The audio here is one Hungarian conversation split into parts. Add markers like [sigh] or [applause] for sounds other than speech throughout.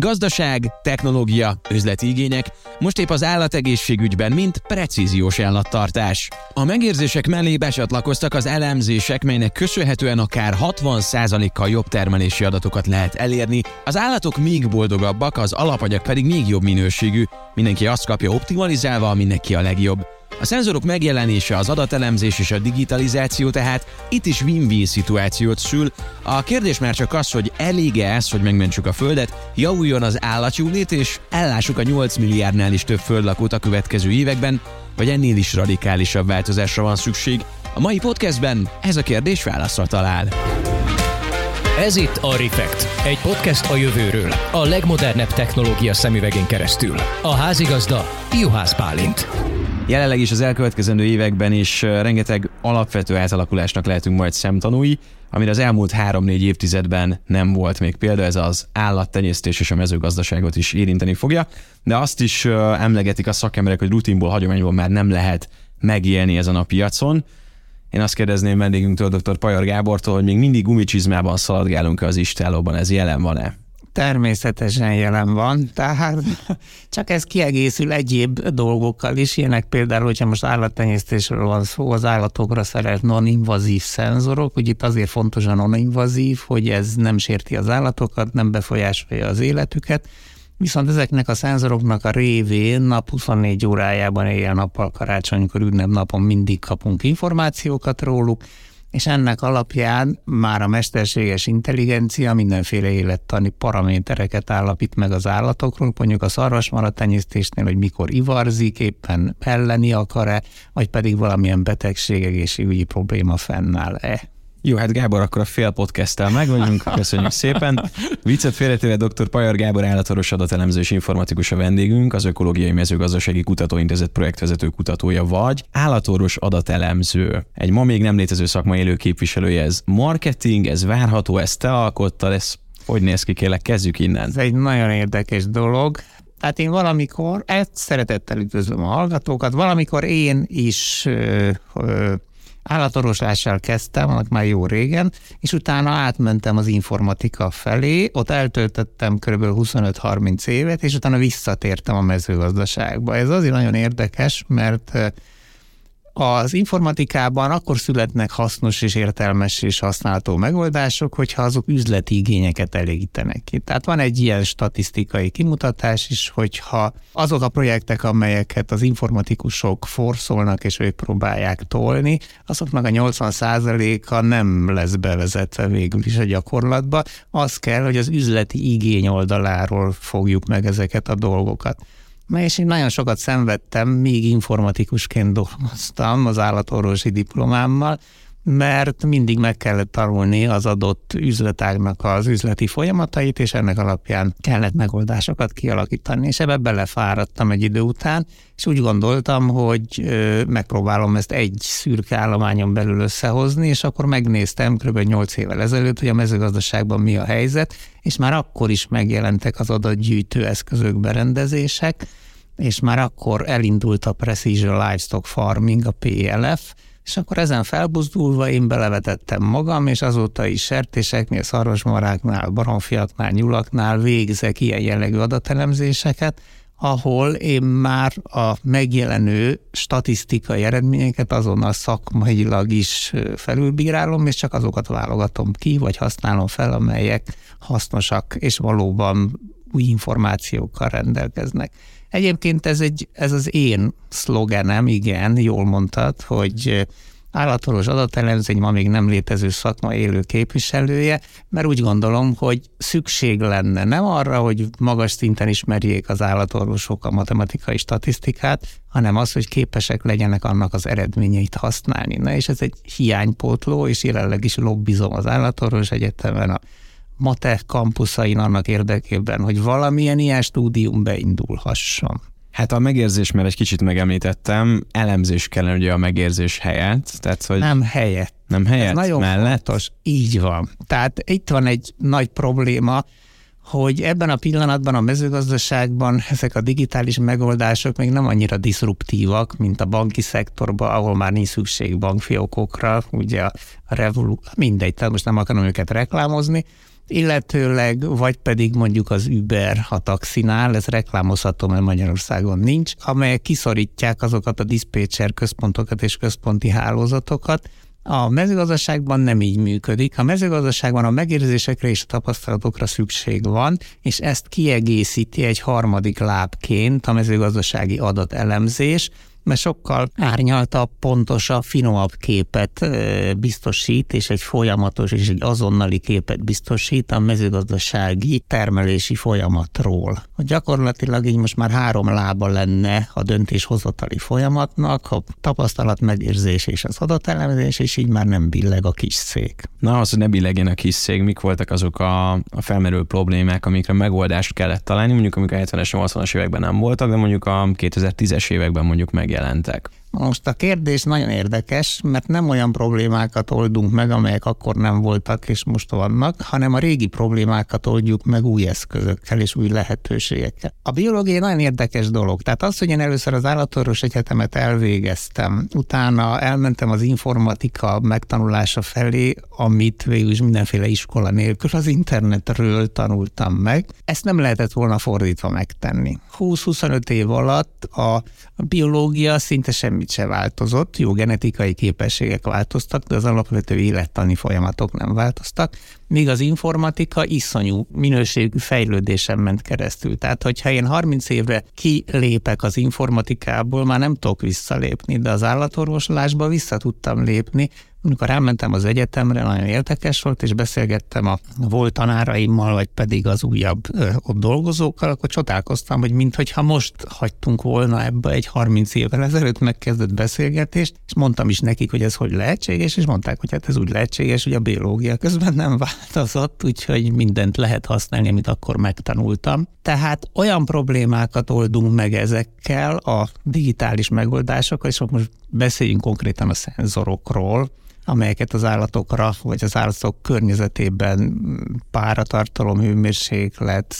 Gazdaság, technológia, üzleti igények, most épp az állategészségügyben, mint precíziós állattartás. A megérzések mellé besatlakoztak az elemzések, melynek köszönhetően akár 60%-kal jobb termelési adatokat lehet elérni, az állatok még boldogabbak, az alapanyag pedig még jobb minőségű, mindenki azt kapja optimalizálva, mindenki a legjobb. A szenzorok megjelenése, az adatelemzés és a digitalizáció tehát itt is win-win szituációt szül. A kérdés már csak az, hogy elég-e ez, hogy megmentsük a Földet, javuljon az állatjólét és ellássuk a 8 milliárdnál is több földlakót a következő években, vagy ennél is radikálisabb változásra van szükség. A mai podcastben ez a kérdés válaszra talál. Ez itt a Refekt, egy podcast a jövőről, a legmodernebb technológia szemüvegén keresztül. A házigazda Juhász Pálint. Jelenleg is az elkövetkezendő években is rengeteg alapvető átalakulásnak lehetünk majd szemtanúi, amire az elmúlt három-négy évtizedben nem volt még példa, ez az állattenyésztés és a mezőgazdaságot is érinteni fogja, de azt is emlegetik a szakemberek, hogy rutinból, hagyományból már nem lehet megélni ezen a piacon. Én azt kérdezném vendégünktől, dr. Pajar Gábortól, hogy még mindig gumicsizmában szaladgálunk az istálóban, ez jelen van-e? Természetesen jelen van, tehát [laughs] csak ez kiegészül egyéb dolgokkal is, ilyenek például, hogyha most állattenyésztésről van szó, az állatokra szerelt non-invazív szenzorok, hogy itt azért fontos a non-invazív, hogy ez nem sérti az állatokat, nem befolyásolja az életüket, Viszont ezeknek a szenzoroknak a révén nap 24 órájában éjjel-nappal karácsonykor ünnepnapon mindig kapunk információkat róluk, és ennek alapján már a mesterséges intelligencia mindenféle élettani paramétereket állapít meg az állatokról, mondjuk a szarvasmarat tenyésztésnél, hogy mikor ivarzik, éppen elleni akar-e, vagy pedig valamilyen betegség, egészségügyi probléma fennáll-e. Jó, hát Gábor, akkor a fél podcasttel meg vagyunk, köszönjük szépen. Viccet félretéve dr. Pajar Gábor állatoros adatelemző és informatikus a vendégünk, az Ökológiai Mezőgazdasági Kutatóintézet projektvezető kutatója vagy, állatorvos adatelemző. Egy ma még nem létező szakmai élő képviselője, ez marketing, ez várható, ez te alkottad, ez hogy néz ki, kérlek, kezdjük innen. Ez egy nagyon érdekes dolog. Tehát én valamikor, ezt szeretettel üdvözlöm a hallgatókat, valamikor én is ö, ö, állatorvoslással kezdtem, annak már jó régen, és utána átmentem az informatika felé, ott eltöltöttem kb. 25-30 évet, és utána visszatértem a mezőgazdaságba. Ez azért nagyon érdekes, mert az informatikában akkor születnek hasznos és értelmes és használható megoldások, hogyha azok üzleti igényeket elégítenek ki. Tehát van egy ilyen statisztikai kimutatás is, hogyha azok a projektek, amelyeket az informatikusok forszolnak és ők próbálják tolni, azoknak a 80%-a nem lesz bevezetve végül is a gyakorlatba. Az kell, hogy az üzleti igény oldaláról fogjuk meg ezeket a dolgokat és én nagyon sokat szenvedtem, még informatikusként dolgoztam az állatorvosi diplomámmal, mert mindig meg kellett tanulni az adott üzletágnak az üzleti folyamatait, és ennek alapján kellett megoldásokat kialakítani, és ebbe belefáradtam egy idő után, és úgy gondoltam, hogy megpróbálom ezt egy szürke állományon belül összehozni, és akkor megnéztem kb. 8 évvel ezelőtt, hogy a mezőgazdaságban mi a helyzet, és már akkor is megjelentek az adatgyűjtő eszközök, berendezések, és már akkor elindult a Precision Livestock Farming, a PLF, és akkor ezen felbuzdulva én belevetettem magam, és azóta is sertéseknél, szarvasmaráknál, baromfiaknál, nyulaknál végzek ilyen jellegű adatelemzéseket, ahol én már a megjelenő statisztikai eredményeket azonnal szakmailag is felülbírálom, és csak azokat válogatom ki, vagy használom fel, amelyek hasznosak, és valóban új információkkal rendelkeznek. Egyébként ez, egy, ez az én szlogenem, igen, jól mondtad, hogy állatorvos adatelemzény ma még nem létező szakma élő képviselője, mert úgy gondolom, hogy szükség lenne nem arra, hogy magas szinten ismerjék az állatorvosok a matematikai statisztikát, hanem az, hogy képesek legyenek annak az eredményeit használni. Na és ez egy hiánypótló, és jelenleg is lobbizom az állatorvos egyetemen a MATE kampuszáin annak érdekében, hogy valamilyen ilyen stúdium beindulhasson. Hát a megérzés, mert egy kicsit megemlítettem, elemzés kellene ugye a megérzés helyett. Tehát, hogy nem helyett. Nem helyett, Ez nagyon mellett? Fontos. Így van. Tehát itt van egy nagy probléma, hogy ebben a pillanatban a mezőgazdaságban ezek a digitális megoldások még nem annyira diszruptívak, mint a banki szektorban, ahol már nincs szükség bankfiókokra, ugye a Revolut, mindegy, tehát most nem akarom őket reklámozni, illetőleg vagy pedig mondjuk az Uber a taxinál, ez reklámozható, mert Magyarországon nincs, amelyek kiszorítják azokat a diszpécser központokat és központi hálózatokat, a mezőgazdaságban nem így működik. A mezőgazdaságban a megérzésekre és a tapasztalatokra szükség van, és ezt kiegészíti egy harmadik lábként a mezőgazdasági adatelemzés, mert sokkal árnyaltabb, pontosabb, finomabb képet biztosít, és egy folyamatos és egy azonnali képet biztosít a mezőgazdasági termelési folyamatról. Gyakorlatilag így most már három lába lenne a döntéshozatali folyamatnak, a tapasztalat megérzés és az adatelemzés, és így már nem billeg a kis szék. Na, az, hogy ne billegjen a kis szék, mik voltak azok a, a felmerülő problémák, amikre megoldást kellett találni, mondjuk amik a 70-es, 80-as években nem voltak, de mondjuk a 2010-es években mondjuk meg megjelentek. Most a kérdés nagyon érdekes, mert nem olyan problémákat oldunk meg, amelyek akkor nem voltak és most vannak, hanem a régi problémákat oldjuk meg új eszközökkel és új lehetőségekkel. A biológia nagyon érdekes dolog. Tehát az, hogy én először az állatorvos egyetemet elvégeztem, utána elmentem az informatika megtanulása felé, amit végül is mindenféle iskola nélkül az internetről tanultam meg. Ezt nem lehetett volna fordítva megtenni. 20-25 év alatt a biológia szinte semmi semmit se változott, jó genetikai képességek változtak, de az alapvető élettani folyamatok nem változtak, míg az informatika iszonyú minőségű fejlődésen ment keresztül. Tehát, hogyha én 30 évre kilépek az informatikából, már nem tudok visszalépni, de az állatorvoslásba vissza tudtam lépni, amikor elmentem az egyetemre, nagyon érdekes volt, és beszélgettem a volt tanáraimmal, vagy pedig az újabb ott dolgozókkal, akkor csodálkoztam, hogy mintha most hagytunk volna ebbe egy 30 évvel ezelőtt megkezdett beszélgetést, és mondtam is nekik, hogy ez hogy lehetséges, és mondták, hogy hát ez úgy lehetséges, hogy a biológia közben nem változott, úgyhogy mindent lehet használni, amit akkor megtanultam. Tehát olyan problémákat oldunk meg ezekkel a digitális megoldásokkal, és most beszéljünk konkrétan a szenzorokról, amelyeket az állatokra, vagy az állatok környezetében páratartalom, hőmérséklet,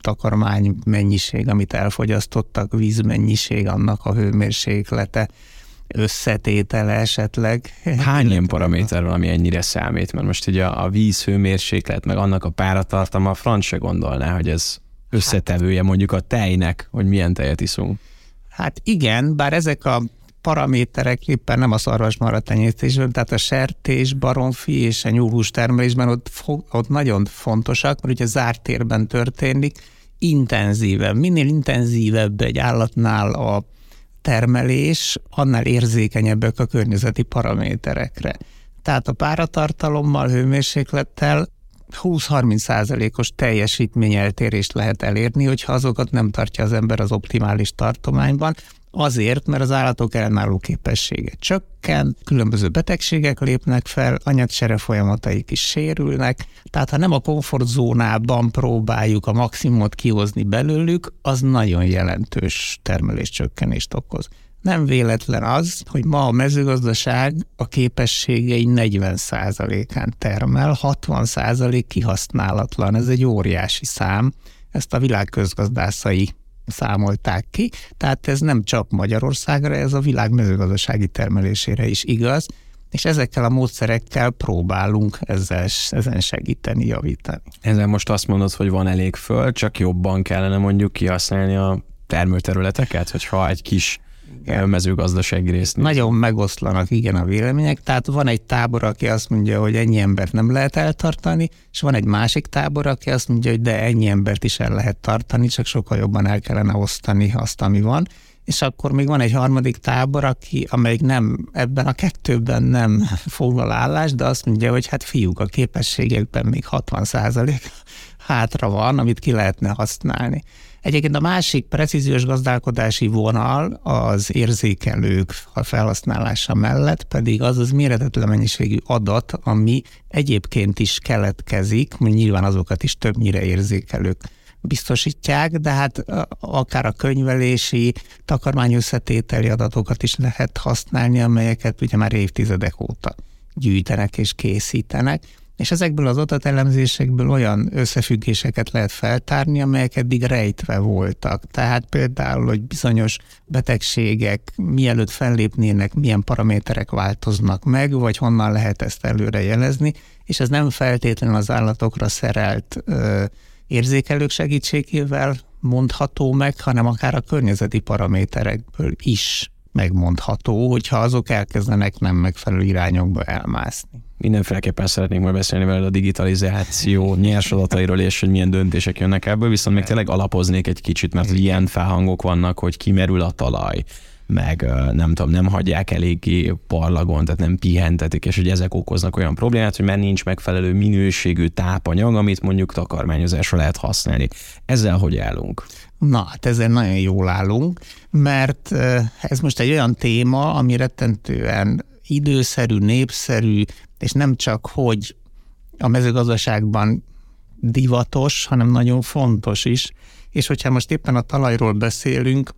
takarmány mennyiség, amit elfogyasztottak, vízmennyiség, annak a hőmérséklete, összetétele esetleg. Hány ilyen paraméter van, ami ennyire számít? Mert most ugye a, a víz hőmérséklet, meg annak a páratartalma, a franc se gondolná, hogy ez összetevője mondjuk a tejnek, hogy milyen tejet iszunk. Hát igen, bár ezek a paraméterek éppen nem a szarvasmarha tenyésztésben, tehát a sertés, baromfi és a nyúlhús termelésben ott, ott nagyon fontosak, mert ugye zárt térben történik, intenzíven, minél intenzívebb egy állatnál a termelés, annál érzékenyebbek a környezeti paraméterekre. Tehát a páratartalommal, hőmérséklettel 20-30 százalékos teljesítményeltérést lehet elérni, hogyha azokat nem tartja az ember az optimális tartományban, Azért, mert az állatok ellenálló képessége csökken, különböző betegségek lépnek fel, anyagsere folyamataik is sérülnek, tehát ha nem a komfortzónában próbáljuk a maximumot kihozni belőlük, az nagyon jelentős termeléscsökkenést okoz. Nem véletlen az, hogy ma a mezőgazdaság a képességei 40%-án termel, 60% kihasználatlan. Ez egy óriási szám. Ezt a világ közgazdászai számolták ki, tehát ez nem csak Magyarországra, ez a világ mezőgazdasági termelésére is igaz, és ezekkel a módszerekkel próbálunk ezzel, ezen segíteni, javítani. Ezzel most azt mondod, hogy van elég föld, csak jobban kellene mondjuk kihasználni a termőterületeket, hogyha egy kis. Mezőgazdasági részt. Nagyon megoszlanak, igen, a vélemények. Tehát van egy tábor, aki azt mondja, hogy ennyi embert nem lehet eltartani, és van egy másik tábor, aki azt mondja, hogy de ennyi embert is el lehet tartani, csak sokkal jobban el kellene osztani azt, ami van. És akkor még van egy harmadik tábor, aki, amelyik nem ebben a kettőben nem [laughs] foglal állást, de azt mondja, hogy hát fiúk, a képességekben még 60 százalék hátra van, amit ki lehetne használni. Egyébként a másik precíziós gazdálkodási vonal az érzékelők felhasználása mellett pedig az az méretetlen mennyiségű adat, ami egyébként is keletkezik, nyilván azokat is többnyire érzékelők biztosítják, de hát akár a könyvelési, takarmányösszetételi adatokat is lehet használni, amelyeket ugye már évtizedek óta gyűjtenek és készítenek és ezekből az adatelemzésekből olyan összefüggéseket lehet feltárni, amelyek eddig rejtve voltak. Tehát például, hogy bizonyos betegségek mielőtt fellépnének, milyen paraméterek változnak meg, vagy honnan lehet ezt előre jelezni, és ez nem feltétlenül az állatokra szerelt ö, érzékelők segítségével mondható meg, hanem akár a környezeti paraméterekből is megmondható, hogyha azok elkezdenek nem megfelelő irányokba elmászni. Mindenféleképpen szeretnék majd beszélni veled a digitalizáció nyers adatairól, és hogy milyen döntések jönnek ebből, viszont még tényleg alapoznék egy kicsit, mert ilyen felhangok vannak, hogy kimerül a talaj, meg nem tudom, nem hagyják eléggé parlagon, tehát nem pihentetik, és hogy ezek okoznak olyan problémát, hogy már nincs megfelelő minőségű tápanyag, amit mondjuk takarmányozásra lehet használni. Ezzel hogy állunk? Na, hát ezzel nagyon jól állunk, mert ez most egy olyan téma, ami rettentően időszerű, népszerű, és nem csak, hogy a mezőgazdaságban divatos, hanem nagyon fontos is. És hogyha most éppen a talajról beszélünk,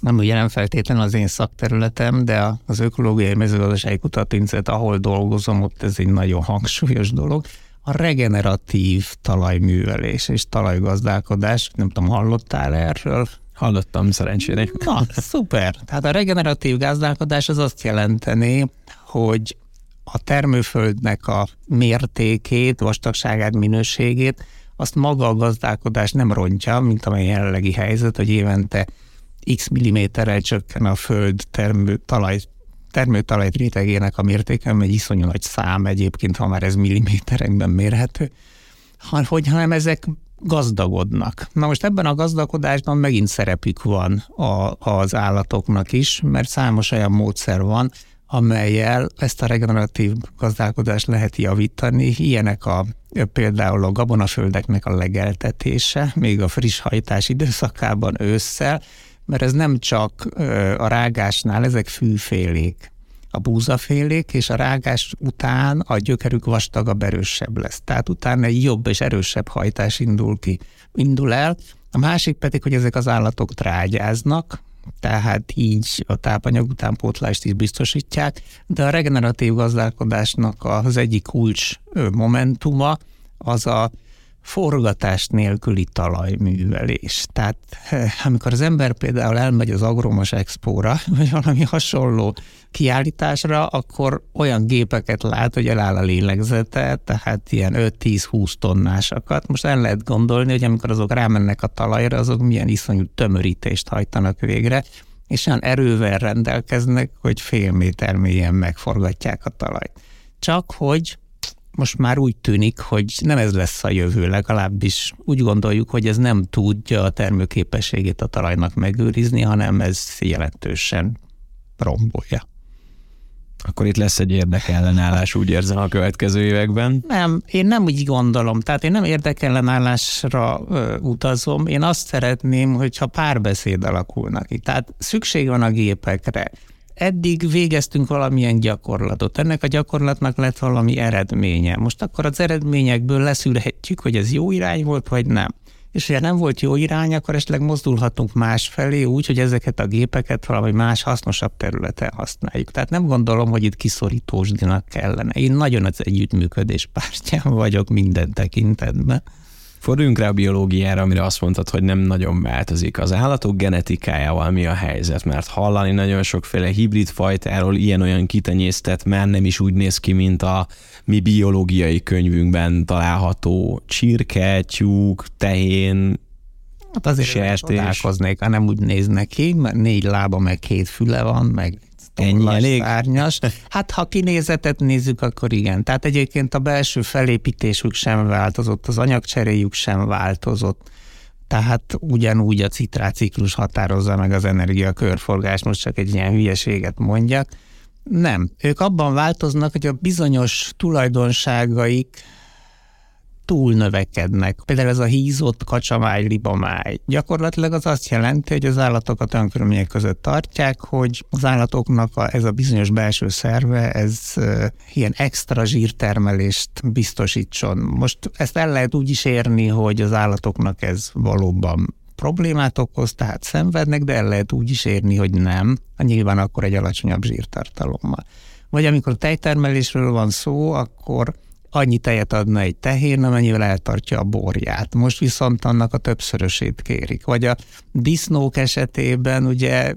nem ugye nem feltétlenül az én szakterületem, de az Ökológiai Mezőgazdasági Kutatóintézet, ahol dolgozom, ott ez egy nagyon hangsúlyos dolog, a regeneratív talajművelés és talajgazdálkodás, nem tudom, hallottál erről? Hallottam szerencsére. Na, szuper. Tehát a regeneratív gazdálkodás az azt jelenteni, hogy a termőföldnek a mértékét, vastagságát, minőségét, azt maga a gazdálkodás nem rontja, mint amely jelenlegi helyzet, hogy évente x milliméterrel csökken a föld termő, talaj, termőtalaj rétegének a mértéke, egy iszonyú nagy szám egyébként, ha már ez milliméterekben mérhető, hanem ezek gazdagodnak. Na most ebben a gazdagodásban megint szerepük van a, az állatoknak is, mert számos olyan módszer van, amelyel ezt a regeneratív gazdálkodást lehet javítani. Ilyenek a például a gabonaföldeknek a legeltetése, még a friss hajtás időszakában ősszel, mert ez nem csak a rágásnál, ezek fűfélék, a búzafélék, és a rágás után a gyökerük vastagabb, erősebb lesz. Tehát utána egy jobb és erősebb hajtás indul ki, indul el. A másik pedig, hogy ezek az állatok trágyáznak, tehát így a tápanyag utánpótlást is biztosítják, de a regeneratív gazdálkodásnak az egyik kulcs momentuma az a forgatás nélküli talajművelés. Tehát eh, amikor az ember például elmegy az Agromos Expóra, [laughs] vagy valami hasonló kiállításra, akkor olyan gépeket lát, hogy eláll a lélegzete, tehát ilyen 5-10-20 tonnásakat. Most el lehet gondolni, hogy amikor azok rámennek a talajra, azok milyen iszonyú tömörítést hajtanak végre, és olyan erővel rendelkeznek, hogy fél méter mélyen megforgatják a talajt. Csak hogy most már úgy tűnik, hogy nem ez lesz a jövő, legalábbis úgy gondoljuk, hogy ez nem tudja a termőképességét a talajnak megőrizni, hanem ez jelentősen rombolja. Akkor itt lesz egy érdekellenállás, úgy érzem a következő években. Nem, én nem úgy gondolom. Tehát én nem érdekellenállásra ö, utazom. Én azt szeretném, hogyha párbeszéd alakulnak ki. Tehát szükség van a gépekre eddig végeztünk valamilyen gyakorlatot. Ennek a gyakorlatnak lett valami eredménye. Most akkor az eredményekből leszűrhetjük, hogy ez jó irány volt, vagy nem. És ha nem volt jó irány, akkor esetleg mozdulhatunk másfelé úgy, hogy ezeket a gépeket valami más hasznosabb területen használjuk. Tehát nem gondolom, hogy itt kiszorítósdinak kellene. Én nagyon az együttműködés pártján vagyok minden tekintetben. Forduljunk rá a biológiára, amire azt mondtad, hogy nem nagyon változik. Az állatok genetikájával mi a helyzet? Mert hallani nagyon sokféle hibrid fajtáról ilyen-olyan kitenyésztet már nem is úgy néz ki, mint a mi biológiai könyvünkben található csirke, tyúk, tehén, Hát azért csodálkoznék, ha nem úgy néznek ki, mert négy lába, meg két füle van, meg Ennyi elég? Szárnyas. Hát ha kinézetet nézzük, akkor igen. Tehát egyébként a belső felépítésük sem változott, az anyagcseréjük sem változott. Tehát ugyanúgy a citráciklus határozza meg az energia körforgás, most csak egy ilyen hülyeséget mondjak. Nem. Ők abban változnak, hogy a bizonyos tulajdonságaik túl növekednek. Például ez a hízott kacsamáj, libamáj. Gyakorlatilag az azt jelenti, hogy az állatokat olyan körülmények között tartják, hogy az állatoknak a, ez a bizonyos belső szerve, ez uh, ilyen extra zsírtermelést biztosítson. Most ezt el lehet úgy is érni, hogy az állatoknak ez valóban problémát okoz, tehát szenvednek, de el lehet úgy is érni, hogy nem, nyilván akkor egy alacsonyabb zsírtartalommal. Vagy amikor tejtermelésről van szó, akkor annyi tejet adna egy tehén, amennyivel eltartja a borját. Most viszont annak a többszörösét kérik. Vagy a disznók esetében ugye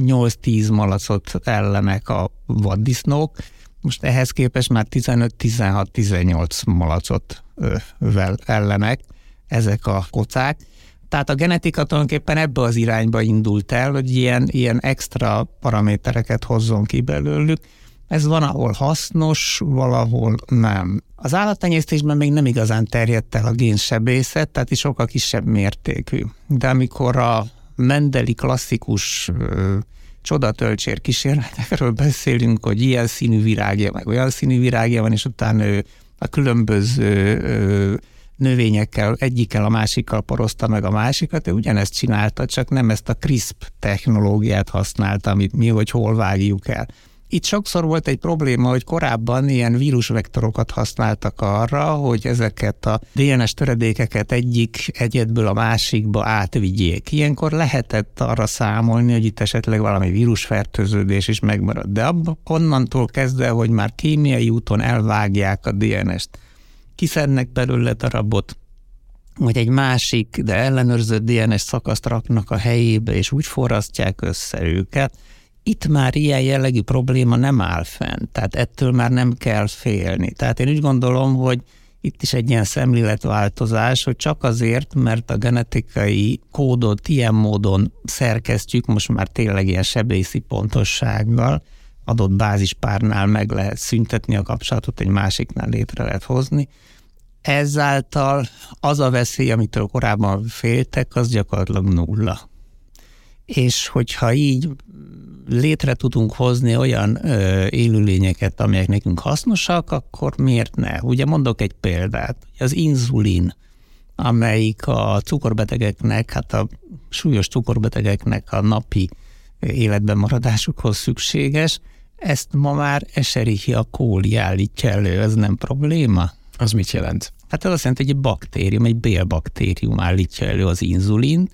8-10 malacot ellenek a vaddisznók, most ehhez képest már 15-16-18 malacot ellenek ezek a kocák. Tehát a genetika tulajdonképpen ebbe az irányba indult el, hogy ilyen, ilyen extra paramétereket hozzon ki belőlük. Ez van, ahol hasznos, valahol nem. Az állattenyésztésben még nem igazán terjedt el a génsebészet, tehát is sokkal kisebb mértékű. De amikor a Mendeli klasszikus ö, csodatölcsér kísérletekről beszélünk, hogy ilyen színű virágja, meg olyan színű virágja van, és utána ő a különböző ö, növényekkel, egyikkel a másikkal porozta meg a másikat, ő ugyanezt csinálta, csak nem ezt a CRISP technológiát használta, amit mi, hogy hol vágjuk el. Itt sokszor volt egy probléma, hogy korábban ilyen vírusvektorokat használtak arra, hogy ezeket a DNS töredékeket egyik egyedből a másikba átvigyék. Ilyenkor lehetett arra számolni, hogy itt esetleg valami vírusfertőződés is megmarad. De abba, onnantól kezdve, hogy már kémiai úton elvágják a DNS-t, kiszednek belőle darabot, vagy egy másik, de ellenőrzött DNS szakaszt raknak a helyébe, és úgy forrasztják össze őket, itt már ilyen jellegű probléma nem áll fenn, tehát ettől már nem kell félni. Tehát én úgy gondolom, hogy itt is egy ilyen szemléletváltozás, hogy csak azért, mert a genetikai kódot ilyen módon szerkesztjük, most már tényleg ilyen sebészi pontossággal, adott bázispárnál meg lehet szüntetni a kapcsolatot, egy másiknál létre lehet hozni. Ezáltal az a veszély, amitől korábban féltek, az gyakorlatilag nulla. És hogyha így létre tudunk hozni olyan ö, élőlényeket, amelyek nekünk hasznosak, akkor miért ne? Ugye mondok egy példát, az inzulin, amelyik a cukorbetegeknek, hát a súlyos cukorbetegeknek a napi életben maradásukhoz szükséges, ezt ma már Escherichia coli állítja elő, ez nem probléma? Az mit jelent? Hát ez azt jelenti, hogy egy baktérium, egy bélbaktérium állítja elő az inzulin,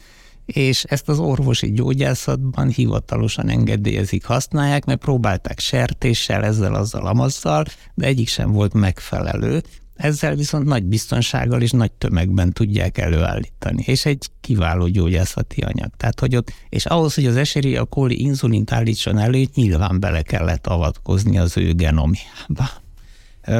és ezt az orvosi gyógyászatban hivatalosan engedélyezik, használják, mert próbálták sertéssel, ezzel, azzal, amazzal, de egyik sem volt megfelelő. Ezzel viszont nagy biztonsággal és nagy tömegben tudják előállítani, és egy kiváló gyógyászati anyag. Tehát, hogy ott, és ahhoz, hogy az eseri a kóli inzulint állítson elő, nyilván bele kellett avatkozni az ő genomiába.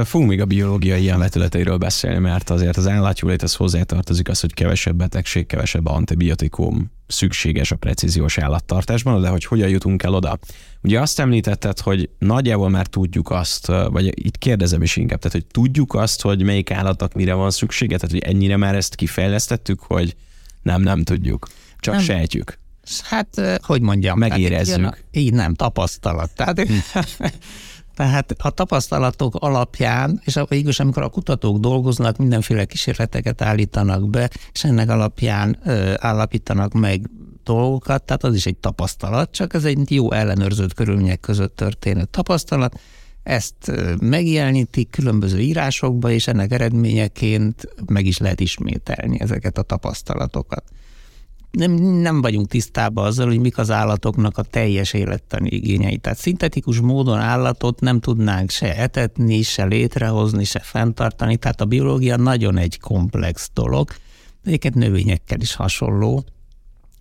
Fogunk még a biológiai ilyen vetületeiről beszélni, mert azért az állatjóléthez hozzátartozik az, hogy kevesebb betegség, kevesebb antibiotikum szükséges a precíziós állattartásban, de hogy hogyan jutunk el oda. Ugye azt említetted, hogy nagyjából már tudjuk azt, vagy itt kérdezem is inkább, tehát hogy tudjuk azt, hogy melyik állatnak mire van szüksége, tehát hogy ennyire már ezt kifejlesztettük, hogy nem, nem tudjuk, csak nem. sejtjük. Hát, hogy mondjam, megérezzük. Hát, így nem, tapasztalat. Tehát hm. [laughs] Tehát a tapasztalatok alapján, és végülis amikor a kutatók dolgoznak, mindenféle kísérleteket állítanak be, és ennek alapján ö, állapítanak meg dolgokat, tehát az is egy tapasztalat, csak ez egy jó ellenőrzött körülmények között történő tapasztalat, ezt megjelenítik különböző írásokba, és ennek eredményeként meg is lehet ismételni ezeket a tapasztalatokat nem, nem vagyunk tisztában azzal, hogy mik az állatoknak a teljes élettani igényei. Tehát szintetikus módon állatot nem tudnánk se etetni, se létrehozni, se fenntartani, tehát a biológia nagyon egy komplex dolog. Egyébként növényekkel is hasonló.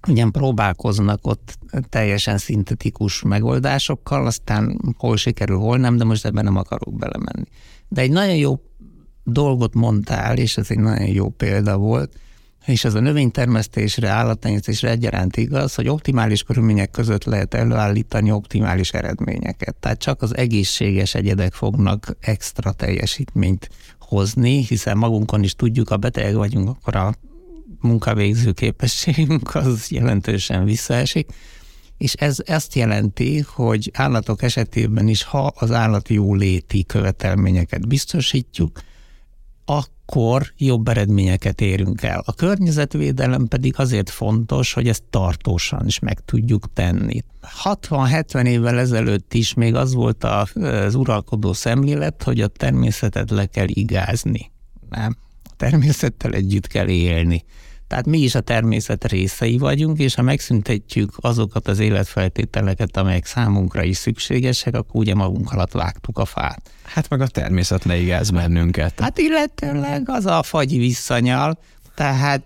Ugyan próbálkoznak ott teljesen szintetikus megoldásokkal, aztán hol sikerül, hol nem, de most ebben nem akarok belemenni. De egy nagyon jó dolgot mondtál, és ez egy nagyon jó példa volt, és ez a növénytermesztésre, állattenyésztésre egyaránt igaz, hogy optimális körülmények között lehet előállítani optimális eredményeket. Tehát csak az egészséges egyedek fognak extra teljesítményt hozni, hiszen magunkon is tudjuk, ha beteg vagyunk, akkor a munkavégző képességünk az jelentősen visszaesik, és ez ezt jelenti, hogy állatok esetében is, ha az állati jóléti követelményeket biztosítjuk, akkor jobb eredményeket érünk el. A környezetvédelem pedig azért fontos, hogy ezt tartósan is meg tudjuk tenni. 60-70 évvel ezelőtt is még az volt az uralkodó szemlélet, hogy a természetet le kell igázni. Nem, a természettel együtt kell élni. Tehát mi is a természet részei vagyunk, és ha megszüntetjük azokat az életfeltételeket, amelyek számunkra is szükségesek, akkor ugye magunk alatt vágtuk a fát. Hát meg a természet leigáz bennünket. Hát illetőleg az a fagyi visszanyal, tehát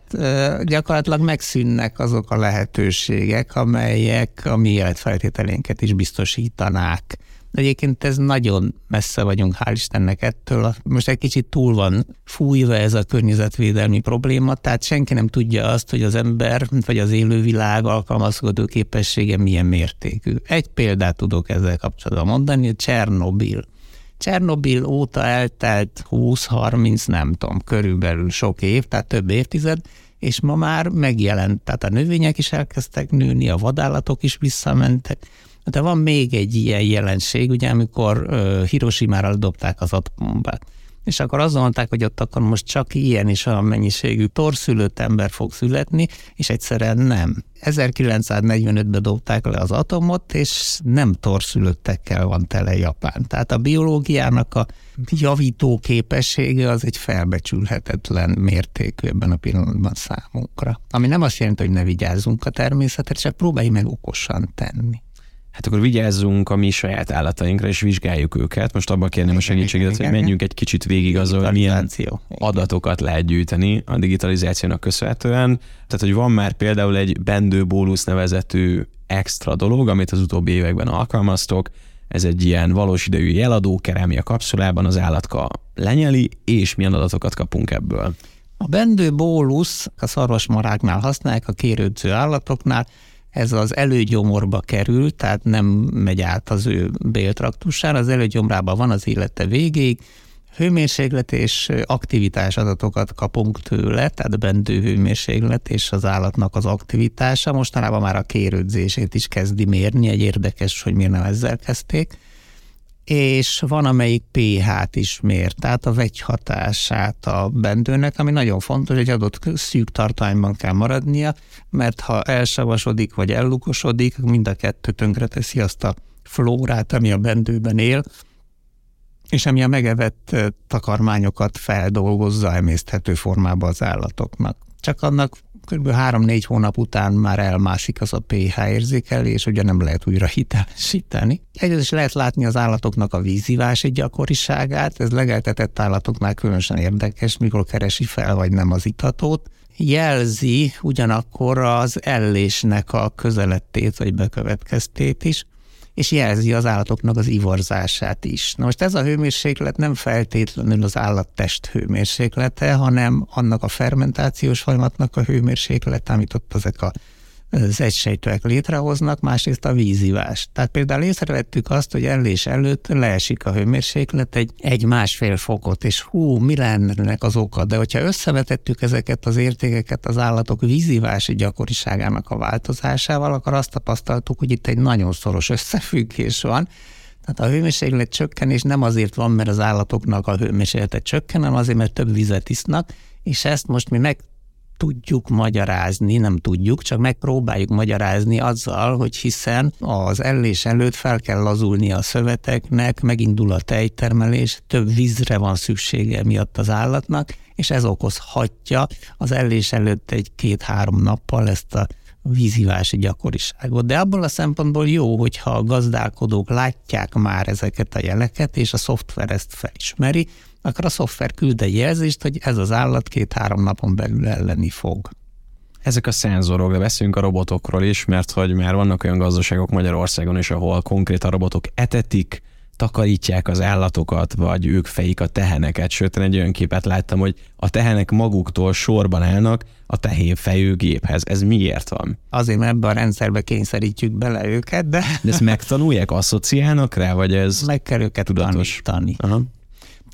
gyakorlatilag megszűnnek azok a lehetőségek, amelyek a mi életfeltételénket is biztosítanák. Egyébként ez nagyon messze vagyunk, hál' Istennek ettől. Most egy kicsit túl van fújva ez a környezetvédelmi probléma, tehát senki nem tudja azt, hogy az ember vagy az élővilág alkalmazkodó képessége milyen mértékű. Egy példát tudok ezzel kapcsolatban mondani, Csernobil. Csernobil óta eltelt 20-30, nem tudom, körülbelül sok év, tehát több évtized, és ma már megjelent, tehát a növények is elkezdtek nőni, a vadállatok is visszamentek, de van még egy ilyen jelenség, ugye amikor Hiroshima-ra dobták az atombombát. És akkor azt mondták, hogy ott akkor most csak ilyen is a mennyiségű torszülött ember fog születni, és egyszerűen nem. 1945-ben dobták le az atomot, és nem torszülöttekkel van tele Japán. Tehát a biológiának a javító képessége az egy felbecsülhetetlen mértékű ebben a pillanatban számunkra. Ami nem azt jelenti, hogy ne vigyázzunk a természetre, csak próbálj meg okosan tenni hát akkor vigyázzunk a mi saját állatainkra, és vizsgáljuk őket. Most abban kérném a segítséget, hogy menjünk egy kicsit végig azon, hogy milyen adatokat lehet gyűjteni a digitalizációnak köszönhetően. Tehát, hogy van már például egy bendő bólusz nevezetű extra dolog, amit az utóbbi években alkalmaztok, ez egy ilyen valós idejű jeladóker, ami a kapszulában az állatka lenyeli, és milyen adatokat kapunk ebből. A bendő bólusz a szarvasmaráknál használják, a kérődző állatoknál, ez az előgyomorba kerül, tehát nem megy át az ő béltraktusán, az előgyomrában van az élete végéig, hőmérséklet és aktivitás adatokat kapunk tőle, tehát bendő hőmérséklet és az állatnak az aktivitása. Mostanában már a kérődzését is kezdi mérni, egy érdekes, hogy miért nem ezzel kezdték és van amelyik pH-t is mér, tehát a vegyhatását a bendőnek, ami nagyon fontos, hogy adott szűk tartományban kell maradnia, mert ha elsavasodik vagy ellukosodik, mind a kettő tönkreteszi azt a flórát, ami a bendőben él, és ami a megevett takarmányokat feldolgozza emészthető formába az állatoknak. Csak annak kb. 3-4 hónap után már elmásik az a pH érzékelés, ugye nem lehet újra hitelesíteni. Egyrészt lehet látni az állatoknak a vízívási gyakoriságát, ez legeltetett állatoknál különösen érdekes, mikor keresi fel vagy nem az itatót. Jelzi ugyanakkor az ellésnek a közelettét vagy bekövetkeztét is és jelzi az állatoknak az ivarzását is. Na most ez a hőmérséklet nem feltétlenül az állattest hőmérséklete, hanem annak a fermentációs folyamatnak a hőmérséklete, amit ott ezek a az egysejtőek létrehoznak, másrészt a vízivás. Tehát például észrevettük azt, hogy ellés előtt leesik a hőmérséklet egy, egy másfél fokot, és hú, mi lenne az oka? De hogyha összevetettük ezeket az értékeket az állatok vízivási gyakoriságának a változásával, akkor azt tapasztaltuk, hogy itt egy nagyon szoros összefüggés van, tehát a hőmérséklet csökkenés nem azért van, mert az állatoknak a hőmérséklete csökken, hanem azért, mert több vizet isznak, és ezt most mi meg tudjuk magyarázni, nem tudjuk, csak megpróbáljuk magyarázni azzal, hogy hiszen az ellés előtt fel kell lazulni a szöveteknek, megindul a tejtermelés, több vízre van szüksége miatt az állatnak, és ez okozhatja az ellés előtt egy-két-három nappal ezt a vízívási gyakoriságot. De abból a szempontból jó, hogyha a gazdálkodók látják már ezeket a jeleket, és a szoftver ezt felismeri, akkor a szoftver küld egy jelzést, hogy ez az állat két-három napon belül elleni fog. Ezek a szenzorok, de beszélünk a robotokról is, mert hogy már vannak olyan gazdaságok Magyarországon is, ahol konkrét a robotok etetik, takarítják az állatokat, vagy ők fejik a teheneket. Sőt, egy olyan képet láttam, hogy a tehenek maguktól sorban állnak a tehén fejő géphez. Ez miért van? Azért, mert ebben a rendszerbe kényszerítjük bele őket, de... De ezt megtanulják, asszociálnak rá, vagy ez Meg kell őket tudatos? tanítani. Aha.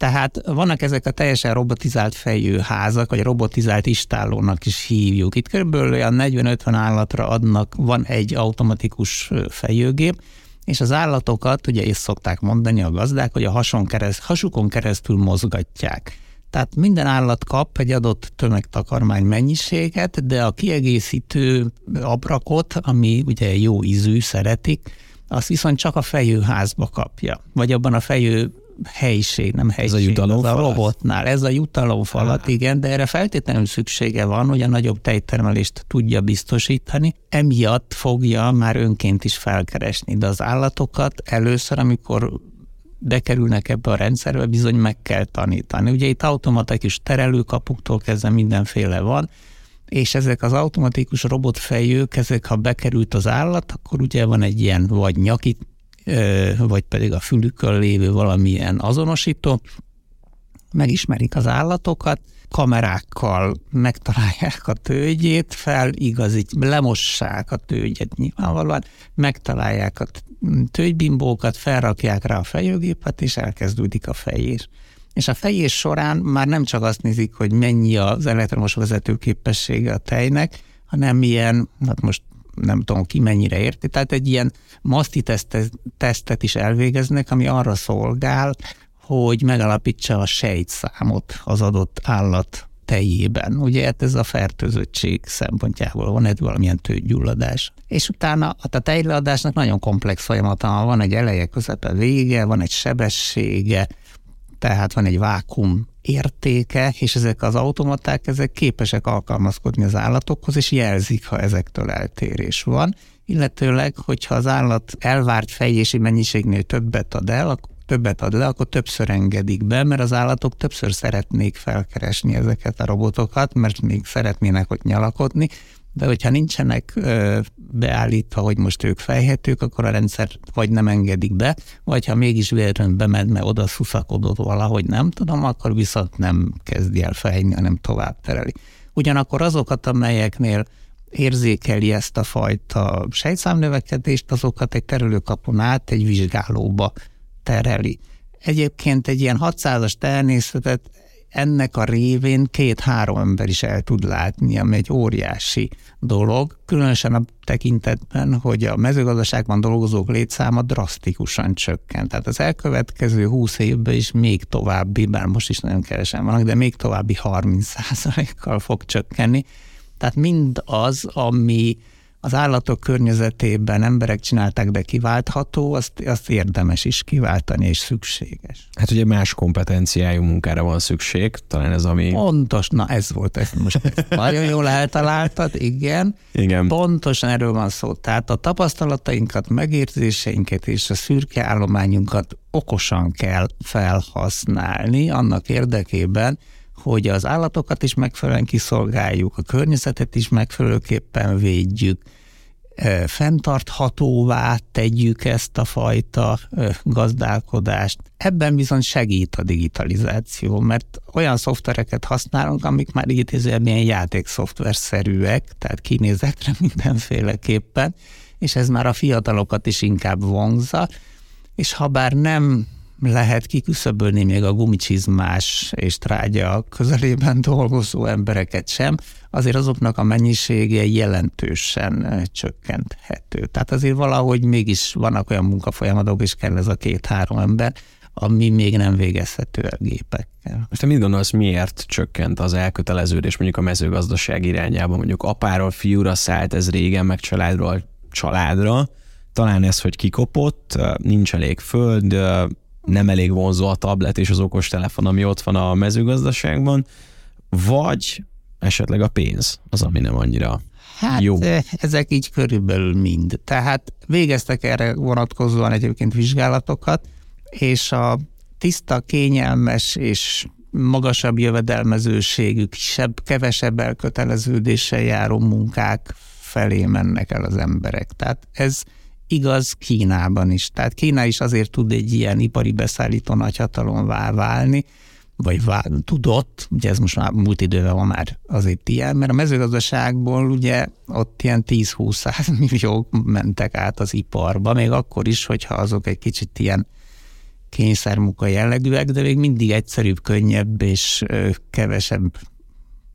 Tehát vannak ezek a teljesen robotizált fejű házak, vagy robotizált istállónak is hívjuk. Itt körülbelül olyan 40-50 állatra adnak, van egy automatikus fejőgép, és az állatokat, ugye is szokták mondani a gazdák, hogy a hason kereszt, hasukon keresztül mozgatják. Tehát minden állat kap egy adott tömegtakarmány mennyiséget, de a kiegészítő abrakot, ami ugye jó ízű, szeretik, azt viszont csak a fejőházba kapja, vagy abban a fejő helyiség, nem helység. Ez a jutalomfalat? A robotnál. Ez a jutalomfalat, ah. igen, de erre feltétlenül szüksége van, hogy a nagyobb tejtermelést tudja biztosítani. Emiatt fogja már önként is felkeresni, de az állatokat először, amikor bekerülnek ebbe a rendszerbe, bizony meg kell tanítani. Ugye itt automatikus terelőkapuktól kezdve mindenféle van, és ezek az automatikus robotfejők, ezek ha bekerült az állat, akkor ugye van egy ilyen vagy nyakit vagy pedig a fülükön lévő valamilyen azonosító, megismerik az állatokat, kamerákkal megtalálják a tőgyét, feligazít, lemossák a tőgyet nyilvánvalóan, megtalálják a tőgybimbókat, felrakják rá a fejőgépet, és elkezdődik a fejés. És a fejés során már nem csak azt nézik, hogy mennyi az elektromos vezető képessége a tejnek, hanem milyen, hát most nem tudom ki mennyire érti, tehát egy ilyen maszti tesztet is elvégeznek, ami arra szolgál, hogy megalapítsa a sejtszámot az adott állat tejében. Ugye hát ez a fertőzöttség szempontjából van egy valamilyen tőgyulladás. És utána hát a tejleadásnak nagyon komplex folyamata van, egy eleje, közepe, vége, van egy sebessége, tehát van egy vákum értéke, és ezek az automaták, ezek képesek alkalmazkodni az állatokhoz, és jelzik, ha ezektől eltérés van. Illetőleg, hogyha az állat elvárt fejési mennyiségnél többet ad el, többet ad le, akkor többször engedik be, mert az állatok többször szeretnék felkeresni ezeket a robotokat, mert még szeretnének ott nyalakodni, de hogyha nincsenek beállítva, hogy most ők fejhetők, akkor a rendszer vagy nem engedik be, vagy ha mégis véletlenül bemed, mert oda szuszakodott valahogy, nem tudom, akkor viszont nem kezdi el fejni, hanem tovább tereli. Ugyanakkor azokat, amelyeknél érzékeli ezt a fajta sejtszámnövekedést, azokat egy terülőkapon át egy vizsgálóba tereli. Egyébként egy ilyen 600-as természetet ennek a révén két-három ember is el tud látni, ami egy óriási dolog, különösen a tekintetben, hogy a mezőgazdaságban dolgozók létszáma drasztikusan csökkent. Tehát az elkövetkező 20 évben is még további, bár most is nagyon kevesen vannak, de még további 30%-kal fog csökkenni. Tehát mind az, ami az állatok környezetében emberek csinálták, de kiváltható, azt, azt érdemes is kiváltani, és szükséges. Hát ugye más kompetenciájú munkára van szükség, talán ez ami... Pontos, na ez volt, ez most nagyon jól eltaláltad, igen. Igen. Pontosan erről van szó. Tehát a tapasztalatainkat, megérzéseinket és a szürke állományunkat okosan kell felhasználni annak érdekében, hogy az állatokat is megfelelően kiszolgáljuk, a környezetet is megfelelőképpen védjük, fenntarthatóvá tegyük ezt a fajta gazdálkodást. Ebben viszont segít a digitalizáció, mert olyan szoftvereket használunk, amik már idézően ilyen játékszoftverszerűek, tehát kinézetre [laughs] mindenféleképpen, és ez már a fiatalokat is inkább vonza, és ha bár nem lehet kiküszöbölni még a gumicsizmás és trágya közelében dolgozó embereket sem, azért azoknak a mennyisége jelentősen csökkenthető. Tehát azért valahogy mégis vannak olyan munkafolyamatok, és kell ez a két-három ember, ami még nem végezhető a gépekkel. Most te mit gondolsz, miért csökkent az elköteleződés mondjuk a mezőgazdaság irányába? Mondjuk apáról fiúra szállt ez régen, meg családról családra. Talán ez, hogy kikopott, nincs elég föld, nem elég vonzó a tablet és az okostelefon, ami ott van a mezőgazdaságban, vagy esetleg a pénz az, ami nem annyira Hát jó. ezek így körülbelül mind. Tehát végeztek erre vonatkozóan egyébként vizsgálatokat, és a tiszta, kényelmes és magasabb jövedelmezőségű, kisebb, kevesebb elköteleződéssel járó munkák felé mennek el az emberek. Tehát ez igaz Kínában is. Tehát Kína is azért tud egy ilyen ipari beszállító nagyhatalomvá válni, vagy vál, tudott, ugye ez most már múlt idővel van már azért ilyen, mert a mezőgazdaságból ugye ott ilyen 10-20 [laughs] milliók mentek át az iparba, még akkor is, hogyha azok egy kicsit ilyen kényszermunka jellegűek, de még mindig egyszerűbb, könnyebb és kevesebb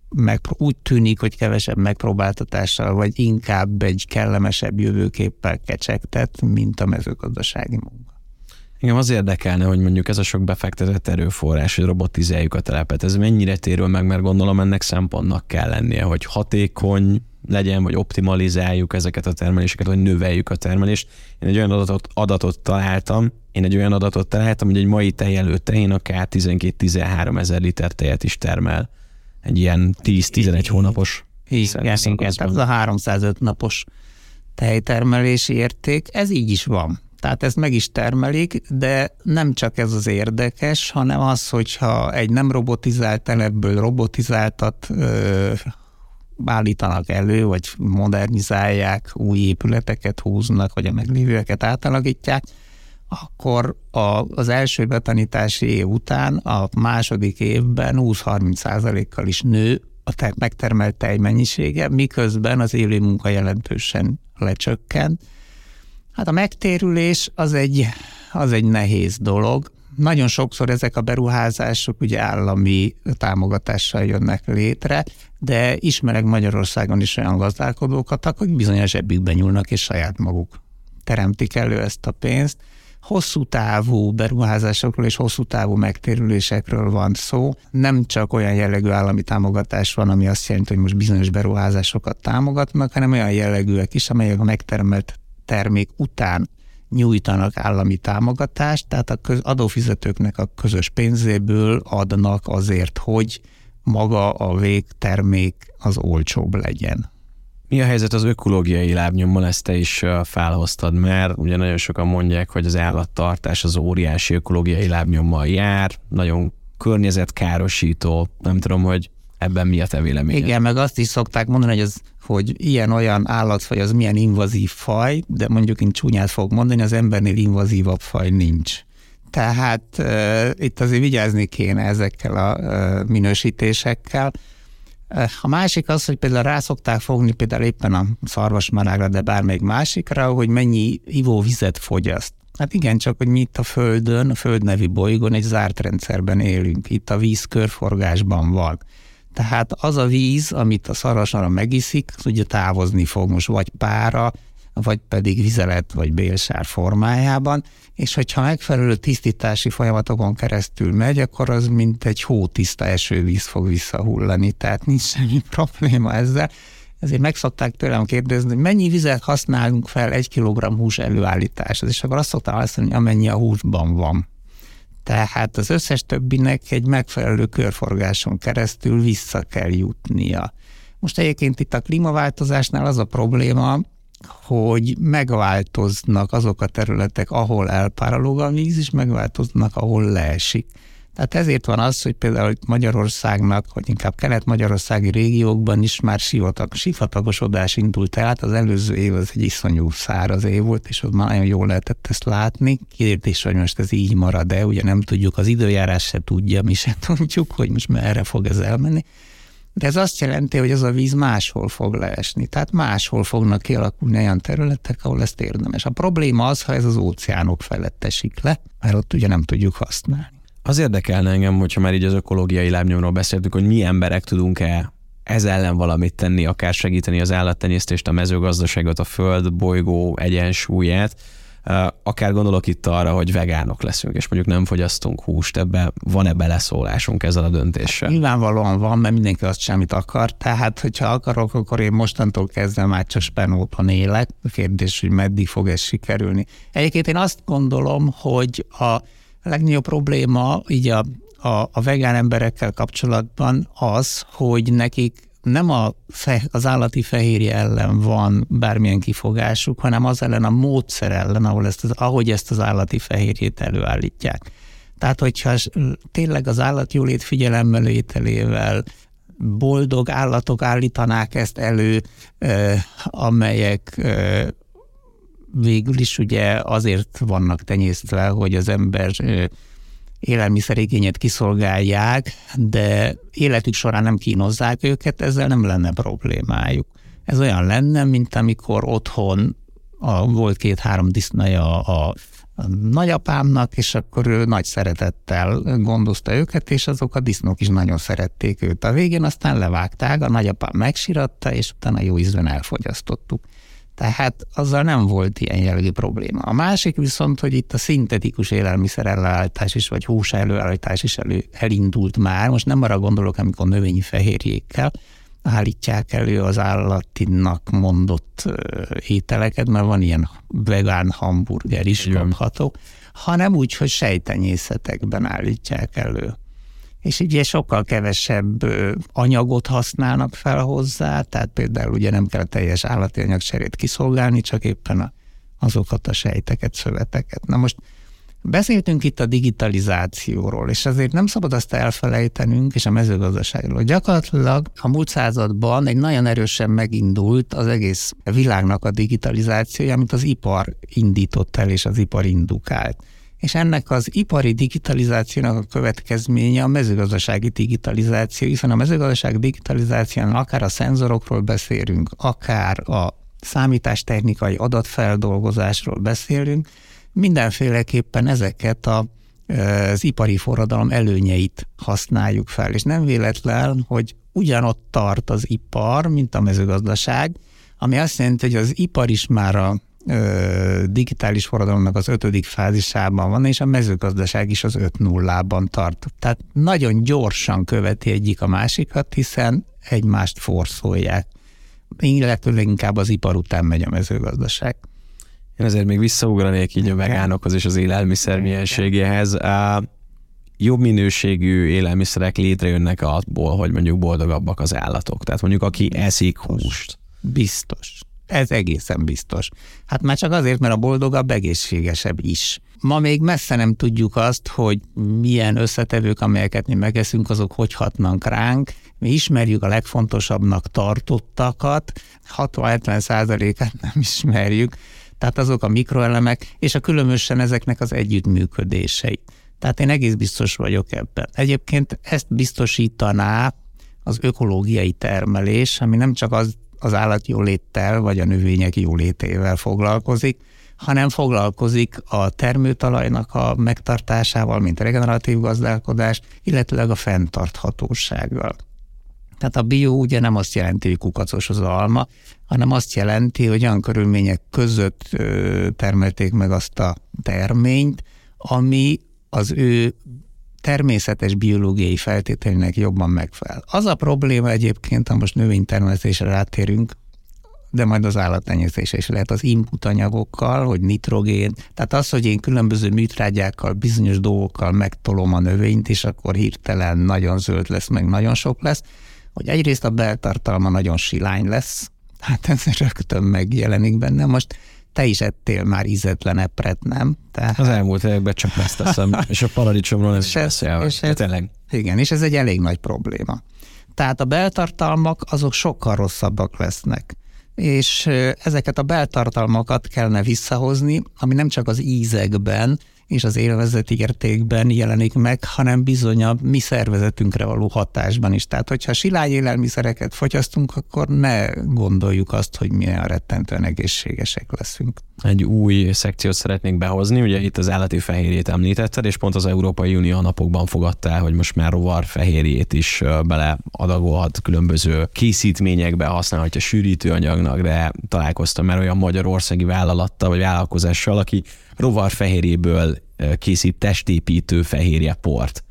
meg, úgy tűnik, hogy kevesebb megpróbáltatással, vagy inkább egy kellemesebb jövőképpel kecsegtet, mint a mezőgazdasági munka. Igen, az érdekelne, hogy mondjuk ez a sok befektetett erőforrás, hogy robotizáljuk a telepet, ez mennyire térül meg, mert gondolom ennek szempontnak kell lennie, hogy hatékony legyen, vagy optimalizáljuk ezeket a termeléseket, vagy növeljük a termelést. Én egy olyan adatot, adatot találtam, én egy olyan adatot találtam, hogy egy mai tejelő tehén akár 12-13 ezer liter tejet is termel egy ilyen 10-11 hónapos igen, igen, tehát a 305 napos tejtermelési érték, ez így is van. Tehát ezt meg is termelik, de nem csak ez az érdekes, hanem az, hogyha egy nem robotizált telepből robotizáltat ö, állítanak elő, vagy modernizálják, új épületeket húznak, vagy a meglévőeket átalakítják, akkor a, az első betanítási év után a második évben 20-30 kal is nő a te- megtermelt tejmennyisége, miközben az élő munka jelentősen lecsökkent. Hát a megtérülés az egy, az egy nehéz dolog. Nagyon sokszor ezek a beruházások ugye állami támogatással jönnek létre, de ismerek Magyarországon is olyan gazdálkodókat, akik bizonyos zsebükben nyúlnak, és saját maguk teremtik elő ezt a pénzt. Hosszú távú beruházásokról és hosszú távú megtérülésekről van szó. Nem csak olyan jellegű állami támogatás van, ami azt jelenti, hogy most bizonyos beruházásokat támogatnak, hanem olyan jellegűek is, amelyek a megtermelt termék után nyújtanak állami támogatást, tehát a köz, adófizetőknek a közös pénzéből adnak azért, hogy maga a végtermék az olcsóbb legyen. Mi a helyzet az ökológiai lábnyommal, ezt te is felhoztad, mert ugye nagyon sokan mondják, hogy az állattartás az óriási ökológiai lábnyommal jár, nagyon környezetkárosító, nem tudom, hogy ebben mi a te véleményed? Igen, meg azt is szokták mondani, hogy, az, hogy ilyen-olyan állatfaj az milyen invazív faj, de mondjuk én csúnyát fog mondani, az embernél invazívabb faj nincs. Tehát uh, itt azért vigyázni kéne ezekkel a uh, minősítésekkel. A másik az, hogy például rá szokták fogni például éppen a szarvasmarágra, de bármelyik másikra, hogy mennyi ivóvizet fogyaszt. Hát igen, csak hogy mi itt a Földön, a Föld nevi bolygón egy zárt rendszerben élünk. Itt a víz körforgásban van. Tehát az a víz, amit a szarvasmara megiszik, az ugye távozni fog most vagy pára, vagy pedig vizelet vagy bélsár formájában, és hogyha megfelelő tisztítási folyamatokon keresztül megy, akkor az mint egy hótiszta esővíz fog visszahullani, tehát nincs semmi [laughs] probléma ezzel. Ezért meg szokták tőlem kérdezni, hogy mennyi vizet használunk fel egy kilogramm hús előállításhoz, és akkor azt szoktam azt hogy amennyi a húsban van. Tehát az összes többinek egy megfelelő körforgáson keresztül vissza kell jutnia. Most egyébként itt a klímaváltozásnál az a probléma, hogy megváltoznak azok a területek, ahol elpárolog a víz, és megváltoznak, ahol leesik. Tehát ezért van az, hogy például Magyarországnak, vagy inkább kelet-magyarországi régiókban is már sivatag, sivatagosodás indult el, hát az előző év az egy iszonyú száraz év volt, és ott már nagyon jól lehetett ezt látni. Kérdés, hogy most ez így marad-e, ugye nem tudjuk, az időjárás se tudja, mi se tudjuk, hogy most merre fog ez elmenni. De ez azt jelenti, hogy ez a víz máshol fog leesni. Tehát máshol fognak kialakulni olyan területek, ahol ezt érdemes. A probléma az, ha ez az óceánok felett esik le, mert ott ugye nem tudjuk használni. Az érdekelne engem, hogyha már így az ökológiai lábnyomról beszéltük, hogy mi emberek tudunk-e ez ellen valamit tenni, akár segíteni az állattenyésztést, a mezőgazdaságot, a föld bolygó egyensúlyát, akár gondolok itt arra, hogy vegánok leszünk, és mondjuk nem fogyasztunk húst, ebbe van-e beleszólásunk ezzel a döntéssel? Nyilvánvalóan van, mert mindenki azt semmit akar, tehát hogyha akarok, akkor én mostantól kezdve már csak spenóton élek. A kérdés, hogy meddig fog ez sikerülni. Egyébként én azt gondolom, hogy a legnagyobb probléma így a, a, a vegán emberekkel kapcsolatban az, hogy nekik nem a fe, az állati fehérje ellen van bármilyen kifogásuk, hanem az ellen a módszer ellen, ahol ezt az, ahogy ezt az állati fehérjét előállítják. Tehát, hogyha tényleg az állatjólét figyelemmel ételével boldog állatok állítanák ezt elő, eh, amelyek eh, végül is ugye azért vannak tenyésztve, hogy az ember eh, élelmiszerigényet kiszolgálják, de életük során nem kínozzák őket, ezzel nem lenne problémájuk. Ez olyan lenne, mint amikor otthon a, volt két-három disznaja a, a nagyapámnak, és akkor ő nagy szeretettel gondozta őket, és azok a disznók is nagyon szerették őt. A végén aztán levágták, a nagyapám megsiratta, és utána jó ízben elfogyasztottuk. Tehát azzal nem volt ilyen jellegű probléma. A másik viszont, hogy itt a szintetikus élelmiszer előállítás is, vagy hús előállítás is elő, elindult már. Most nem arra gondolok, amikor növényi fehérjékkel állítják elő az állatinak mondott ételeket, mert van ilyen vegán hamburger is kapható, hanem úgy, hogy sejtenyészetekben állítják elő és ugye sokkal kevesebb anyagot használnak fel hozzá, tehát például ugye nem kell teljes állati anyagcserét kiszolgálni, csak éppen a, azokat a sejteket, szöveteket. Na most Beszéltünk itt a digitalizációról, és azért nem szabad azt elfelejtenünk, és a mezőgazdaságról. Gyakorlatilag a múlt században egy nagyon erősen megindult az egész világnak a digitalizációja, amit az ipar indított el, és az ipar indukált. És ennek az ipari digitalizációnak a következménye a mezőgazdasági digitalizáció, hiszen a mezőgazdaság digitalizációnak akár a szenzorokról beszélünk, akár a számítástechnikai adatfeldolgozásról beszélünk, mindenféleképpen ezeket a, az ipari forradalom előnyeit használjuk fel. És nem véletlen, hogy ugyanott tart az ipar, mint a mezőgazdaság, ami azt jelenti, hogy az ipar is már a digitális forradalomnak az ötödik fázisában van, és a mezőgazdaság is az öt nullában tart. Tehát nagyon gyorsan követi egyik a másikat, hiszen egymást forszolják. Illetőleg inkább az ipar után megy a mezőgazdaság. Én azért még visszaugranék így a vegánokhoz és az élelmiszer mienségéhez. Jobb minőségű élelmiszerek létrejönnek abból, hogy mondjuk boldogabbak az állatok. Tehát mondjuk aki eszik húst. Biztos. Ez egészen biztos. Hát már csak azért, mert a boldogabb egészségesebb is. Ma még messze nem tudjuk azt, hogy milyen összetevők, amelyeket mi megeszünk, azok hogy hatnak ránk. Mi ismerjük a legfontosabbnak tartottakat, 60-70 százalékát nem ismerjük, tehát azok a mikroelemek, és a különösen ezeknek az együttműködései. Tehát én egész biztos vagyok ebben. Egyébként ezt biztosítaná az ökológiai termelés, ami nem csak az az állatjóléttel vagy a növények jólétével foglalkozik, hanem foglalkozik a termőtalajnak a megtartásával, mint a regeneratív gazdálkodás, illetőleg a fenntarthatósággal. Tehát a bio ugye nem azt jelenti, hogy kukacos az alma, hanem azt jelenti, hogy olyan körülmények között termelték meg azt a terményt, ami az ő természetes biológiai feltételének jobban megfelel. Az a probléma egyébként, ha most növénytermesztésre rátérünk, de majd az állattenyésztésre is lehet az input anyagokkal, hogy nitrogén, tehát az, hogy én különböző műtrágyákkal, bizonyos dolgokkal megtolom a növényt, és akkor hirtelen nagyon zöld lesz, meg nagyon sok lesz, hogy egyrészt a beltartalma nagyon silány lesz, hát ez rögtön megjelenik benne. Most te is ettél már ízetlen epret, nem? Tehát... Az elmúlt években csak ezt teszem, [laughs] és a paradicsomról ez is beszél. És ez, tényleg. Igen, és ez egy elég nagy probléma. Tehát a beltartalmak azok sokkal rosszabbak lesznek és ezeket a beltartalmakat kellene visszahozni, ami nem csak az ízekben, és az élvezeti értékben jelenik meg, hanem bizony a mi szervezetünkre való hatásban is. Tehát, hogyha silány élelmiszereket fogyasztunk, akkor ne gondoljuk azt, hogy milyen rettentően egészségesek leszünk. Egy új szekciót szeretnék behozni, ugye itt az állati fehérjét említetted, és pont az Európai Unió napokban fogadta el, hogy most már rovar fehérjét is beleadagolhat különböző készítményekbe, használhatja sűrítőanyagnak, de találkoztam már olyan magyarországi vállalattal vagy vállalkozással, aki rovarfehérjéből készít testépítő fehérje port.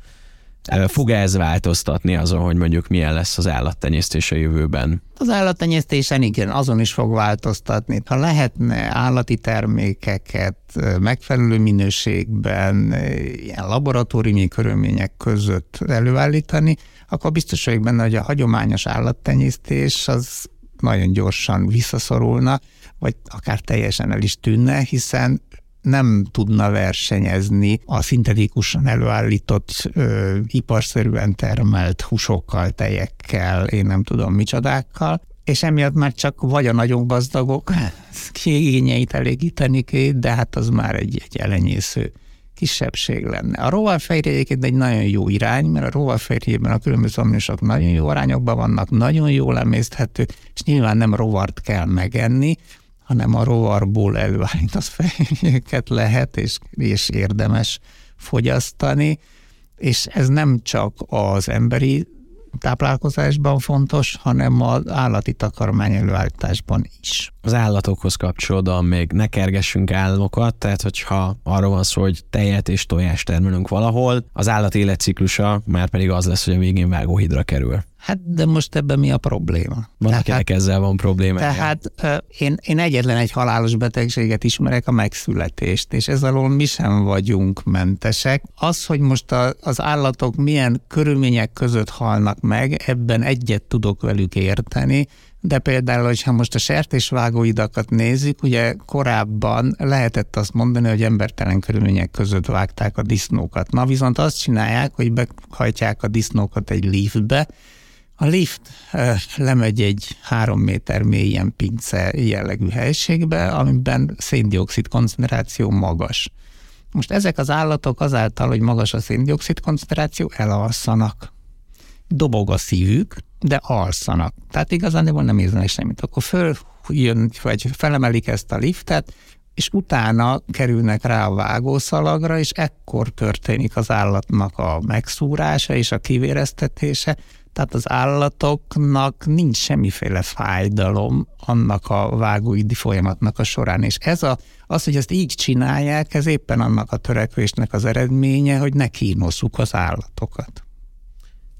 Fog ez változtatni azon, hogy mondjuk milyen lesz az állattenyésztés a jövőben? Az állattenyésztésen igen, azon is fog változtatni. Ha lehetne állati termékeket megfelelő minőségben, ilyen laboratóriumi körülmények között előállítani, akkor biztos vagyok benne, hogy a hagyományos állattenyésztés az nagyon gyorsan visszaszorulna, vagy akár teljesen el is tűnne, hiszen nem tudna versenyezni a szintetikusan előállított, ö, iparszerűen termelt húsokkal, tejekkel, én nem tudom micsodákkal, és emiatt már csak vagy a nagyon gazdagok [laughs] kiigényeit elégíteni két, de hát az már egy, egy elenyésző kisebbség lenne. A rovarfejre egyébként egy nagyon jó irány, mert a rovarfejrében a különböző aminosak nagyon jó arányokban vannak, nagyon jól emészthető, és nyilván nem rovart kell megenni, hanem a rovarból előállított fehérjéket lehet és, és érdemes fogyasztani, és ez nem csak az emberi táplálkozásban fontos, hanem az állati takarmány előállításban is. Az állatokhoz kapcsolódóan még ne kergessünk államokat, tehát hogyha arról van szó, hogy tejet és tojást termelünk valahol, az állat életciklusa már pedig az lesz, hogy a végén vágóhidra kerül. Hát de most ebben mi a probléma? Van, akinek ezzel van probléma. Tehát én, én egyetlen egy halálos betegséget ismerek, a megszületést, és ez alól mi sem vagyunk mentesek. Az, hogy most a, az állatok milyen körülmények között halnak meg, ebben egyet tudok velük érteni, de például, hogyha most a sertésvágóidakat nézzük, ugye korábban lehetett azt mondani, hogy embertelen körülmények között vágták a disznókat. Ma viszont azt csinálják, hogy behajtják a disznókat egy liftbe, a lift lemegy egy három méter mélyen pince jellegű helységbe, amiben széndiokszid koncentráció magas. Most ezek az állatok azáltal, hogy magas a széndiokszid koncentráció, elalszanak. Dobog a szívük, de alszanak. Tehát igazán nem érzenek semmit. Akkor följön, vagy felemelik ezt a liftet, és utána kerülnek rá a vágószalagra, és ekkor történik az állatnak a megszúrása és a kivéreztetése, tehát az állatoknak nincs semmiféle fájdalom annak a vágóidi folyamatnak a során, és ez a, az, hogy ezt így csinálják, ez éppen annak a törekvésnek az eredménye, hogy ne kínozzuk az állatokat.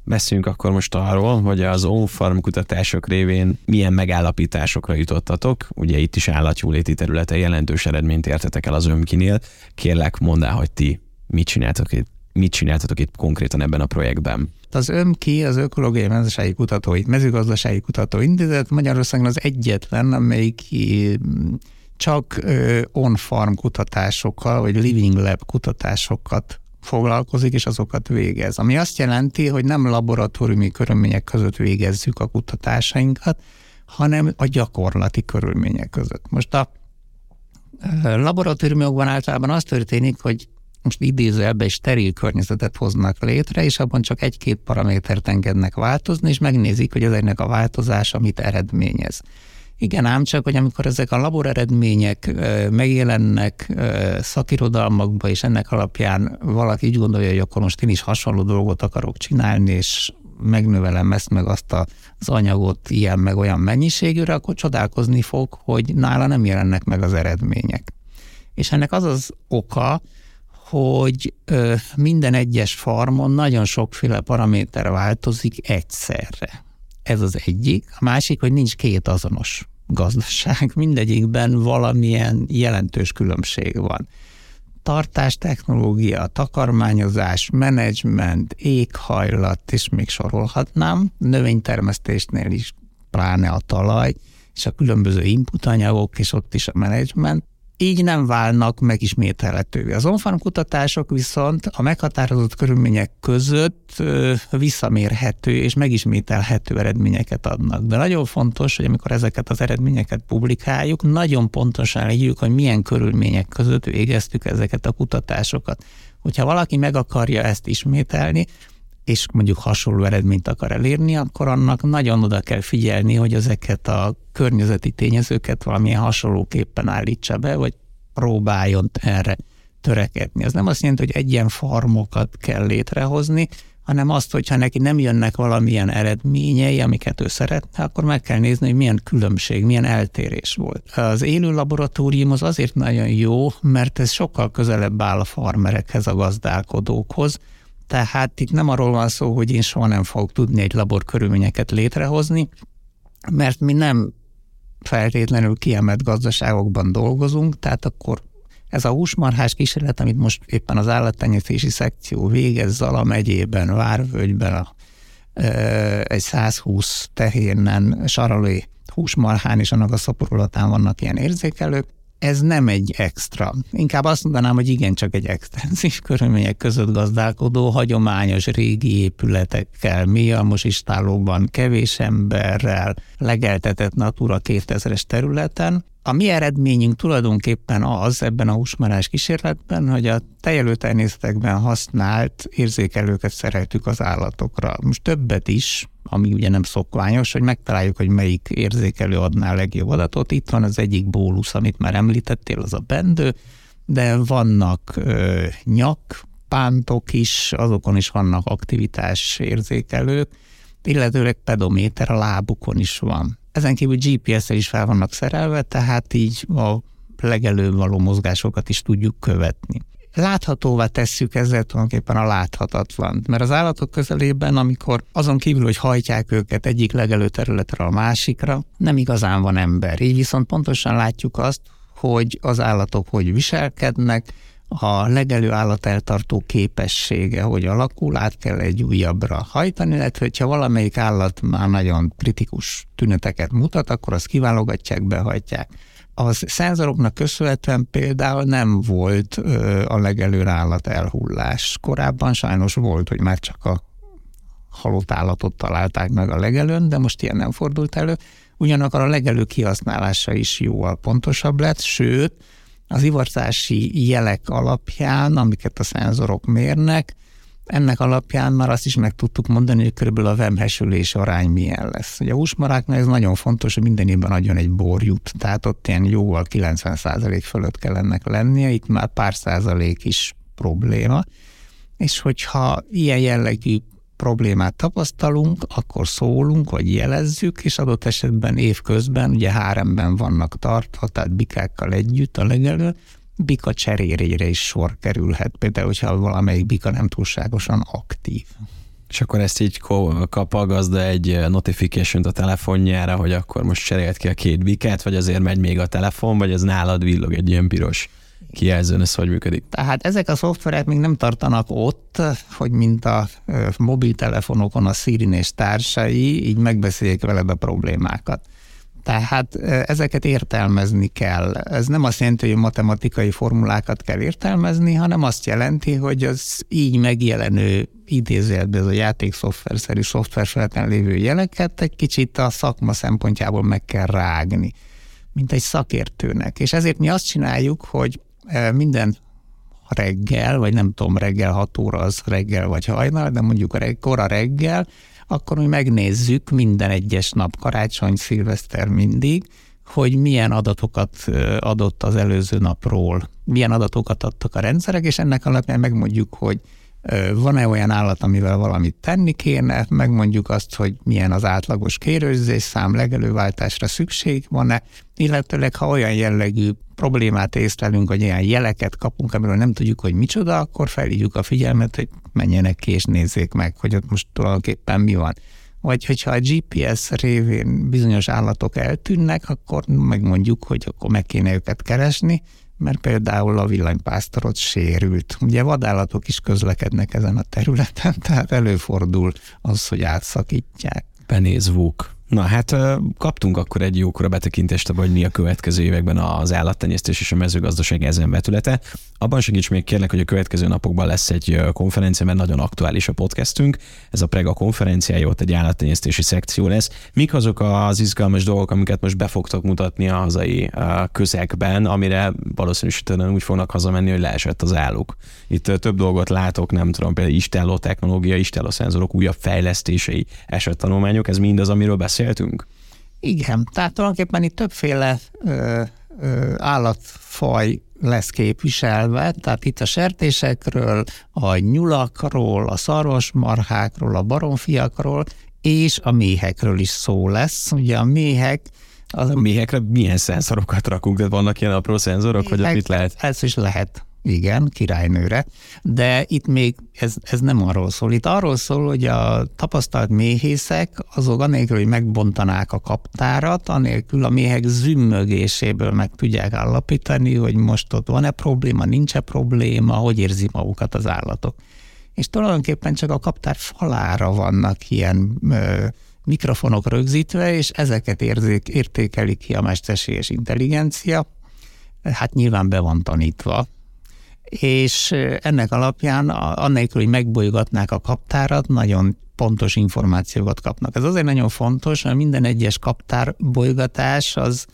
Beszéljünk akkor most arról, hogy az on-farm kutatások révén milyen megállapításokra jutottatok. Ugye itt is állatjóléti területe jelentős eredményt értetek el az ömkinél. Kérlek, mondd el, hogy ti mit csináltok itt, mit csináltatok itt konkrétan ebben a projektben. Az ÖMKI, az Ökológiai Mezőgazdasági Kutatói, Mezőgazdasági Kutatóintézet Magyarországon az egyetlen, amelyik csak on-farm kutatásokkal, vagy living lab kutatásokat foglalkozik, és azokat végez. Ami azt jelenti, hogy nem laboratóriumi körülmények között végezzük a kutatásainkat, hanem a gyakorlati körülmények között. Most a laboratóriumokban általában az történik, hogy most idézőjelbe egy steril környezetet hoznak létre, és abban csak egy-két paramétert engednek változni, és megnézik, hogy ezeknek a változása mit eredményez. Igen, ám csak, hogy amikor ezek a labor eredmények megjelennek szakirodalmakba, és ennek alapján valaki így gondolja, hogy akkor most én is hasonló dolgot akarok csinálni, és megnövelem ezt, meg azt az anyagot ilyen, meg olyan mennyiségűre, akkor csodálkozni fog, hogy nála nem jelennek meg az eredmények. És ennek az az oka, hogy minden egyes farmon nagyon sokféle paraméter változik egyszerre. Ez az egyik. A másik, hogy nincs két azonos gazdaság, [laughs] mindegyikben valamilyen jelentős különbség van. Tartás, technológia, takarmányozás, menedzsment, éghajlat, és még sorolhatnám, növénytermesztésnél is pláne a talaj, és a különböző inputanyagok, és ott is a menedzsment így nem válnak megismételhetővé. Az onfarm kutatások viszont a meghatározott körülmények között visszamérhető és megismételhető eredményeket adnak. De nagyon fontos, hogy amikor ezeket az eredményeket publikáljuk, nagyon pontosan legyük, hogy milyen körülmények között végeztük ezeket a kutatásokat. Hogyha valaki meg akarja ezt ismételni, és mondjuk hasonló eredményt akar elérni, akkor annak nagyon oda kell figyelni, hogy ezeket a környezeti tényezőket valamilyen hasonlóképpen állítsa be, vagy próbáljon erre törekedni. Ez nem azt jelenti, hogy egy ilyen farmokat kell létrehozni, hanem azt, hogyha neki nem jönnek valamilyen eredményei, amiket ő szeretne, akkor meg kell nézni, hogy milyen különbség, milyen eltérés volt. Az élő laboratórium az azért nagyon jó, mert ez sokkal közelebb áll a farmerekhez, a gazdálkodókhoz, tehát itt nem arról van szó, hogy én soha nem fogok tudni egy labor körülményeket létrehozni, mert mi nem feltétlenül kiemelt gazdaságokban dolgozunk, tehát akkor ez a húsmarhás kísérlet, amit most éppen az állattenyésztési szekció végez Zala megyében, Várvölgyben, a, e, egy 120 tehénen, saralé húsmarhán és annak a szaporulatán vannak ilyen érzékelők, ez nem egy extra. Inkább azt mondanám, hogy igen, csak egy extenzív [laughs] körülmények között gazdálkodó, hagyományos régi épületekkel, mialmos istálóban, kevés emberrel, legeltetett Natura 2000-es területen, a mi eredményünk tulajdonképpen az ebben a húsmarás kísérletben, hogy a tejelőtermészetekben használt érzékelőket szereltük az állatokra. Most többet is, ami ugye nem szokványos, hogy megtaláljuk, hogy melyik érzékelő adná a legjobb adatot. Itt van az egyik bólusz, amit már említettél, az a bendő, de vannak ö, nyak, pántok is, azokon is vannak aktivitás érzékelők, illetőleg pedométer a lábukon is van. Ezen kívül GPS-el is fel vannak szerelve, tehát így a legelőbb való mozgásokat is tudjuk követni. Láthatóvá tesszük ezzel tulajdonképpen a láthatatlan, mert az állatok közelében, amikor azon kívül, hogy hajtják őket egyik legelő területre a másikra, nem igazán van ember. Így viszont pontosan látjuk azt, hogy az állatok hogy viselkednek, a legelő állateltartó képessége, hogy alakul, át kell egy újabbra hajtani, illetve hogyha valamelyik állat már nagyon kritikus tüneteket mutat, akkor azt kiválogatják, behajtják. A szenzoroknak köszönhetően például nem volt ö, a legelőre állat elhullás. Korábban sajnos volt, hogy már csak a halott állatot találták meg a legelőn, de most ilyen nem fordult elő. Ugyanakkor a legelő kihasználása is jóval pontosabb lett, sőt, az ivarzási jelek alapján, amiket a szenzorok mérnek, ennek alapján már azt is meg tudtuk mondani, hogy körülbelül a vemhesülés arány milyen lesz. Ugye a húsmaráknál ez nagyon fontos, hogy minden évben adjon egy borjút, tehát ott ilyen jóval 90% fölött kell ennek lennie, itt már pár százalék is probléma, és hogyha ilyen jellegű problémát tapasztalunk, akkor szólunk, vagy jelezzük, és adott esetben évközben, ugye háremben vannak tartva, tehát bikákkal együtt a legelő, bika cserérére is sor kerülhet, például, hogyha valamelyik bika nem túlságosan aktív. És akkor ezt így kap a gazda egy notification a telefonjára, hogy akkor most cserélt ki a két bikát, vagy azért megy még a telefon, vagy ez nálad villog egy ilyen piros kijelzőn, ez hogy működik? Tehát ezek a szoftverek még nem tartanak ott, hogy mint a mobiltelefonokon a Siri és társai, így megbeszéljék veled a problémákat. Tehát ezeket értelmezni kell. Ez nem azt jelenti, hogy matematikai formulákat kell értelmezni, hanem azt jelenti, hogy az így megjelenő idézőjelben ez a játékszoftverszerű szoftver feleten lévő jeleket egy kicsit a szakma szempontjából meg kell rágni, mint egy szakértőnek. És ezért mi azt csináljuk, hogy minden reggel, vagy nem tudom, reggel 6 óra az reggel vagy hajnal, de mondjuk a kora reggel, akkor mi megnézzük minden egyes nap, karácsony, szilveszter mindig, hogy milyen adatokat adott az előző napról, milyen adatokat adtak a rendszerek, és ennek alapján megmondjuk, hogy van-e olyan állat, amivel valamit tenni kéne, megmondjuk azt, hogy milyen az átlagos kérőzés szám, legelőváltásra szükség van-e, illetőleg ha olyan jellegű problémát észlelünk, hogy ilyen jeleket kapunk, amiről nem tudjuk, hogy micsoda, akkor felhívjuk a figyelmet, hogy menjenek ki és nézzék meg, hogy ott most tulajdonképpen mi van. Vagy hogyha a GPS révén bizonyos állatok eltűnnek, akkor megmondjuk, hogy akkor meg kéne őket keresni, mert például a villanypásztorot sérült. Ugye vadállatok is közlekednek ezen a területen, [laughs] tehát előfordul az, hogy átszakítják. Penézvók. Na hát kaptunk akkor egy jókora betekintést abban, hogy mi a következő években az állattenyésztés és a mezőgazdaság ezen vetülete. Abban segíts még kérlek, hogy a következő napokban lesz egy konferencia, mert nagyon aktuális a podcastünk. Ez a Prega konferencia, ott egy állattenyésztési szekció lesz. Mik azok az izgalmas dolgok, amiket most be fogtok mutatni a hazai közegben, amire valószínűsítően úgy fognak hazamenni, hogy leesett az álluk. Itt több dolgot látok, nem tudom, például istálló technológia, istálló szenzorok újabb fejlesztései, esettanulmányok, ez mind az, amiről beszéltünk? Igen, tehát tulajdonképpen itt többféle ö, ö, állatfaj lesz képviselve, tehát itt a sertésekről, a nyulakról, a szarvasmarhákról, a baromfiakról, és a méhekről is szó lesz. Ugye a méhek az a méhekre milyen szenzorokat rakunk? Tehát vannak ilyen apró szenzorok, vagy mit lehet? Ez is lehet igen, királynőre, de itt még ez, ez nem arról szól. Itt arról szól, hogy a tapasztalt méhészek azok anélkül, hogy megbontanák a kaptárat, anélkül a méhek zümmögéséből meg tudják állapítani, hogy most ott van-e probléma, nincs-e probléma, hogy érzi magukat az állatok. És tulajdonképpen csak a kaptár falára vannak ilyen ö, mikrofonok rögzítve, és ezeket érzék, értékelik ki a mesterséges intelligencia. Hát nyilván be van tanítva, és ennek alapján, annélkül, hogy megbolygatnák a kaptárat, nagyon pontos információkat kapnak. Ez azért nagyon fontos, mert minden egyes kaptár bolygatás az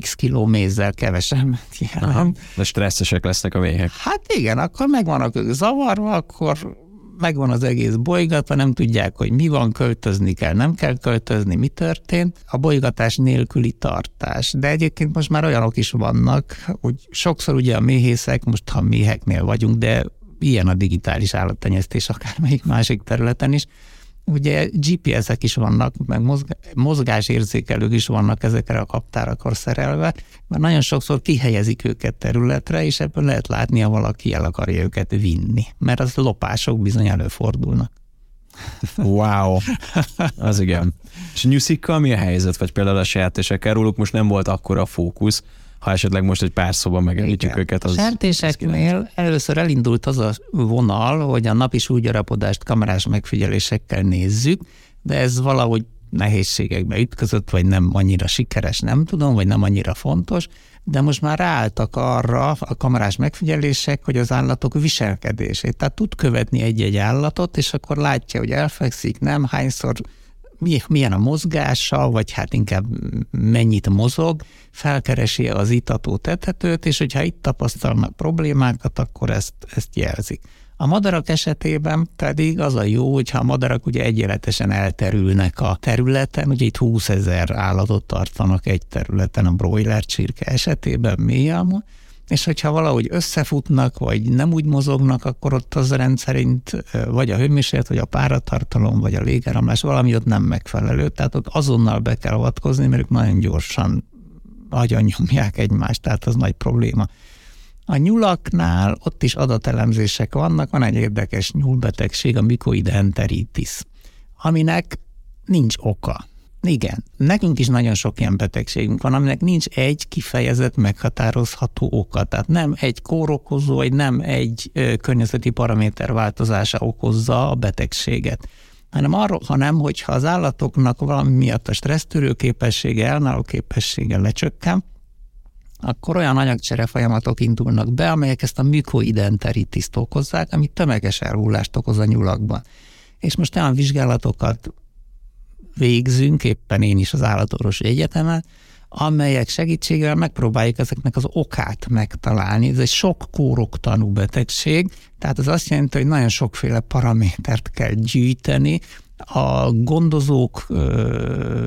x kiló mézzel kevesebb jelent. De stresszesek lesznek a méhek. Hát igen, akkor meg vannak ők zavarva, akkor megvan az egész bolygatva, nem tudják, hogy mi van, költözni kell, nem kell költözni, mi történt. A bolygatás nélküli tartás. De egyébként most már olyanok is vannak, hogy sokszor ugye a méhészek, most ha méheknél vagyunk, de ilyen a digitális állattenyésztés akármelyik másik területen is, Ugye GPS-ek is vannak, meg mozgásérzékelők is vannak ezekre a kaptárakra szerelve, mert nagyon sokszor kihelyezik őket területre, és ebből lehet látni, ha valaki el akarja őket vinni, mert az lopások bizony előfordulnak. Wow, az igen. És nyuszikkal mi a helyzet, vagy például a sertésekkel? Róluk most nem volt akkora fókusz, ha esetleg most egy pár szóban megemlítjük őket. Az, Sertéseknél először elindult az a vonal, hogy a napi súlygyarapodást kamerás megfigyelésekkel nézzük, de ez valahogy nehézségekbe ütközött, vagy nem annyira sikeres, nem tudom, vagy nem annyira fontos, de most már ráálltak arra a kamerás megfigyelések, hogy az állatok viselkedését. Tehát tud követni egy-egy állatot, és akkor látja, hogy elfekszik, nem, hányszor milyen a mozgása, vagy hát inkább mennyit mozog, felkeresi az itató tetetőt, és hogyha itt tapasztalnak problémákat, akkor ezt, ezt jelzik. A madarak esetében pedig az a jó, hogyha a madarak ugye egyenletesen elterülnek a területen, ugye itt 20 ezer állatot tartanak egy területen a broiler csirke esetében mélyálma, és hogyha valahogy összefutnak, vagy nem úgy mozognak, akkor ott az rendszerint vagy a hőmérséklet, vagy a páratartalom, vagy a légáramlás valami ott nem megfelelő, tehát ott azonnal be kell avatkozni, mert ők nagyon gyorsan agyon nyomják egymást, tehát az nagy probléma. A nyulaknál ott is adatelemzések vannak, van egy érdekes nyúlbetegség, a mikoide enteritis, aminek nincs oka. Igen, nekünk is nagyon sok ilyen betegségünk van, aminek nincs egy kifejezett, meghatározható oka. Tehát nem egy kórokozó, vagy nem egy környezeti paraméter változása okozza a betegséget hanem arról, hanem hogyha az állatoknak valami miatt a stressztűrő képessége, elnáló képessége lecsökken, akkor olyan anyagcsere folyamatok indulnak be, amelyek ezt a műkoidenteritiszt okozzák, ami tömeges elhullást okoz a nyulakban. És most olyan vizsgálatokat végzünk, éppen én is az állatorvosi egyetemen, amelyek segítségével megpróbáljuk ezeknek az okát megtalálni. Ez egy sok kóroktanú betegség, tehát az azt jelenti, hogy nagyon sokféle paramétert kell gyűjteni, a gondozók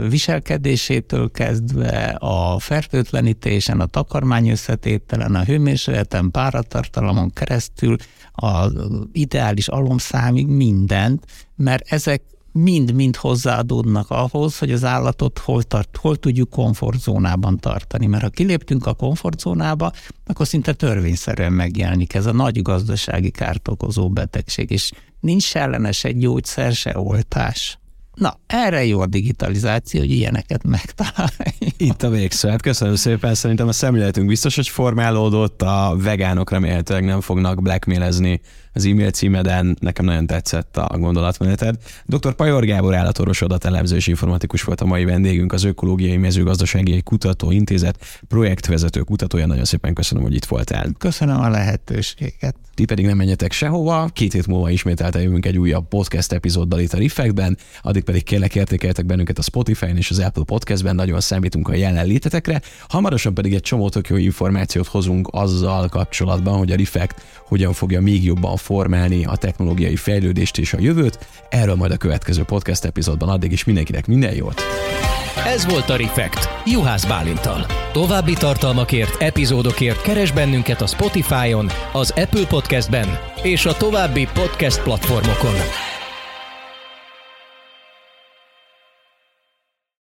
viselkedésétől kezdve a fertőtlenítésen, a takarmány összetételen, a hőmérsékleten, páratartalomon keresztül, az ideális alomszámig mindent, mert ezek mind-mind hozzáadódnak ahhoz, hogy az állatot hol, tart, hol tudjuk komfortzónában tartani. Mert ha kiléptünk a komfortzónába, akkor szinte törvényszerűen megjelenik ez a nagy gazdasági kárt okozó betegség, és nincs ellenes egy gyógyszer, se oltás. Na, erre jó a digitalizáció, hogy ilyeneket megtalálj. Itt a végszó. Hát köszönöm szépen, szerintem a szemléletünk biztos, hogy formálódott, a vegánok remélhetőleg nem fognak blackmailezni az e-mail címeden. Nekem nagyon tetszett a gondolatmeneted. Dr. Pajor Gábor állatorvos adatelemző és informatikus volt a mai vendégünk, az Ökológiai Mezőgazdasági Kutatóintézet projektvezető kutatója. Nagyon szépen köszönöm, hogy itt voltál. Köszönöm a lehetőséget. Ti pedig nem menjetek sehova, két hét múlva ismételten jövünk egy újabb podcast epizóddal itt a Reflectben, addig pedig kérlek értékeltek bennünket a Spotify-n és az Apple Podcastben, nagyon számítunk a jelenlétetekre. Hamarosan pedig egy csomó tök jó információt hozunk azzal kapcsolatban, hogy a Reflect hogyan fogja még jobban formálni a technológiai fejlődést és a jövőt. Erről majd a következő podcast epizódban addig is mindenkinek minden jót! Ez volt a Refekt, Juhász Bálintal. További tartalmakért, epizódokért keres bennünket a Spotify-on, az Apple Podcastben és a további podcast platformokon.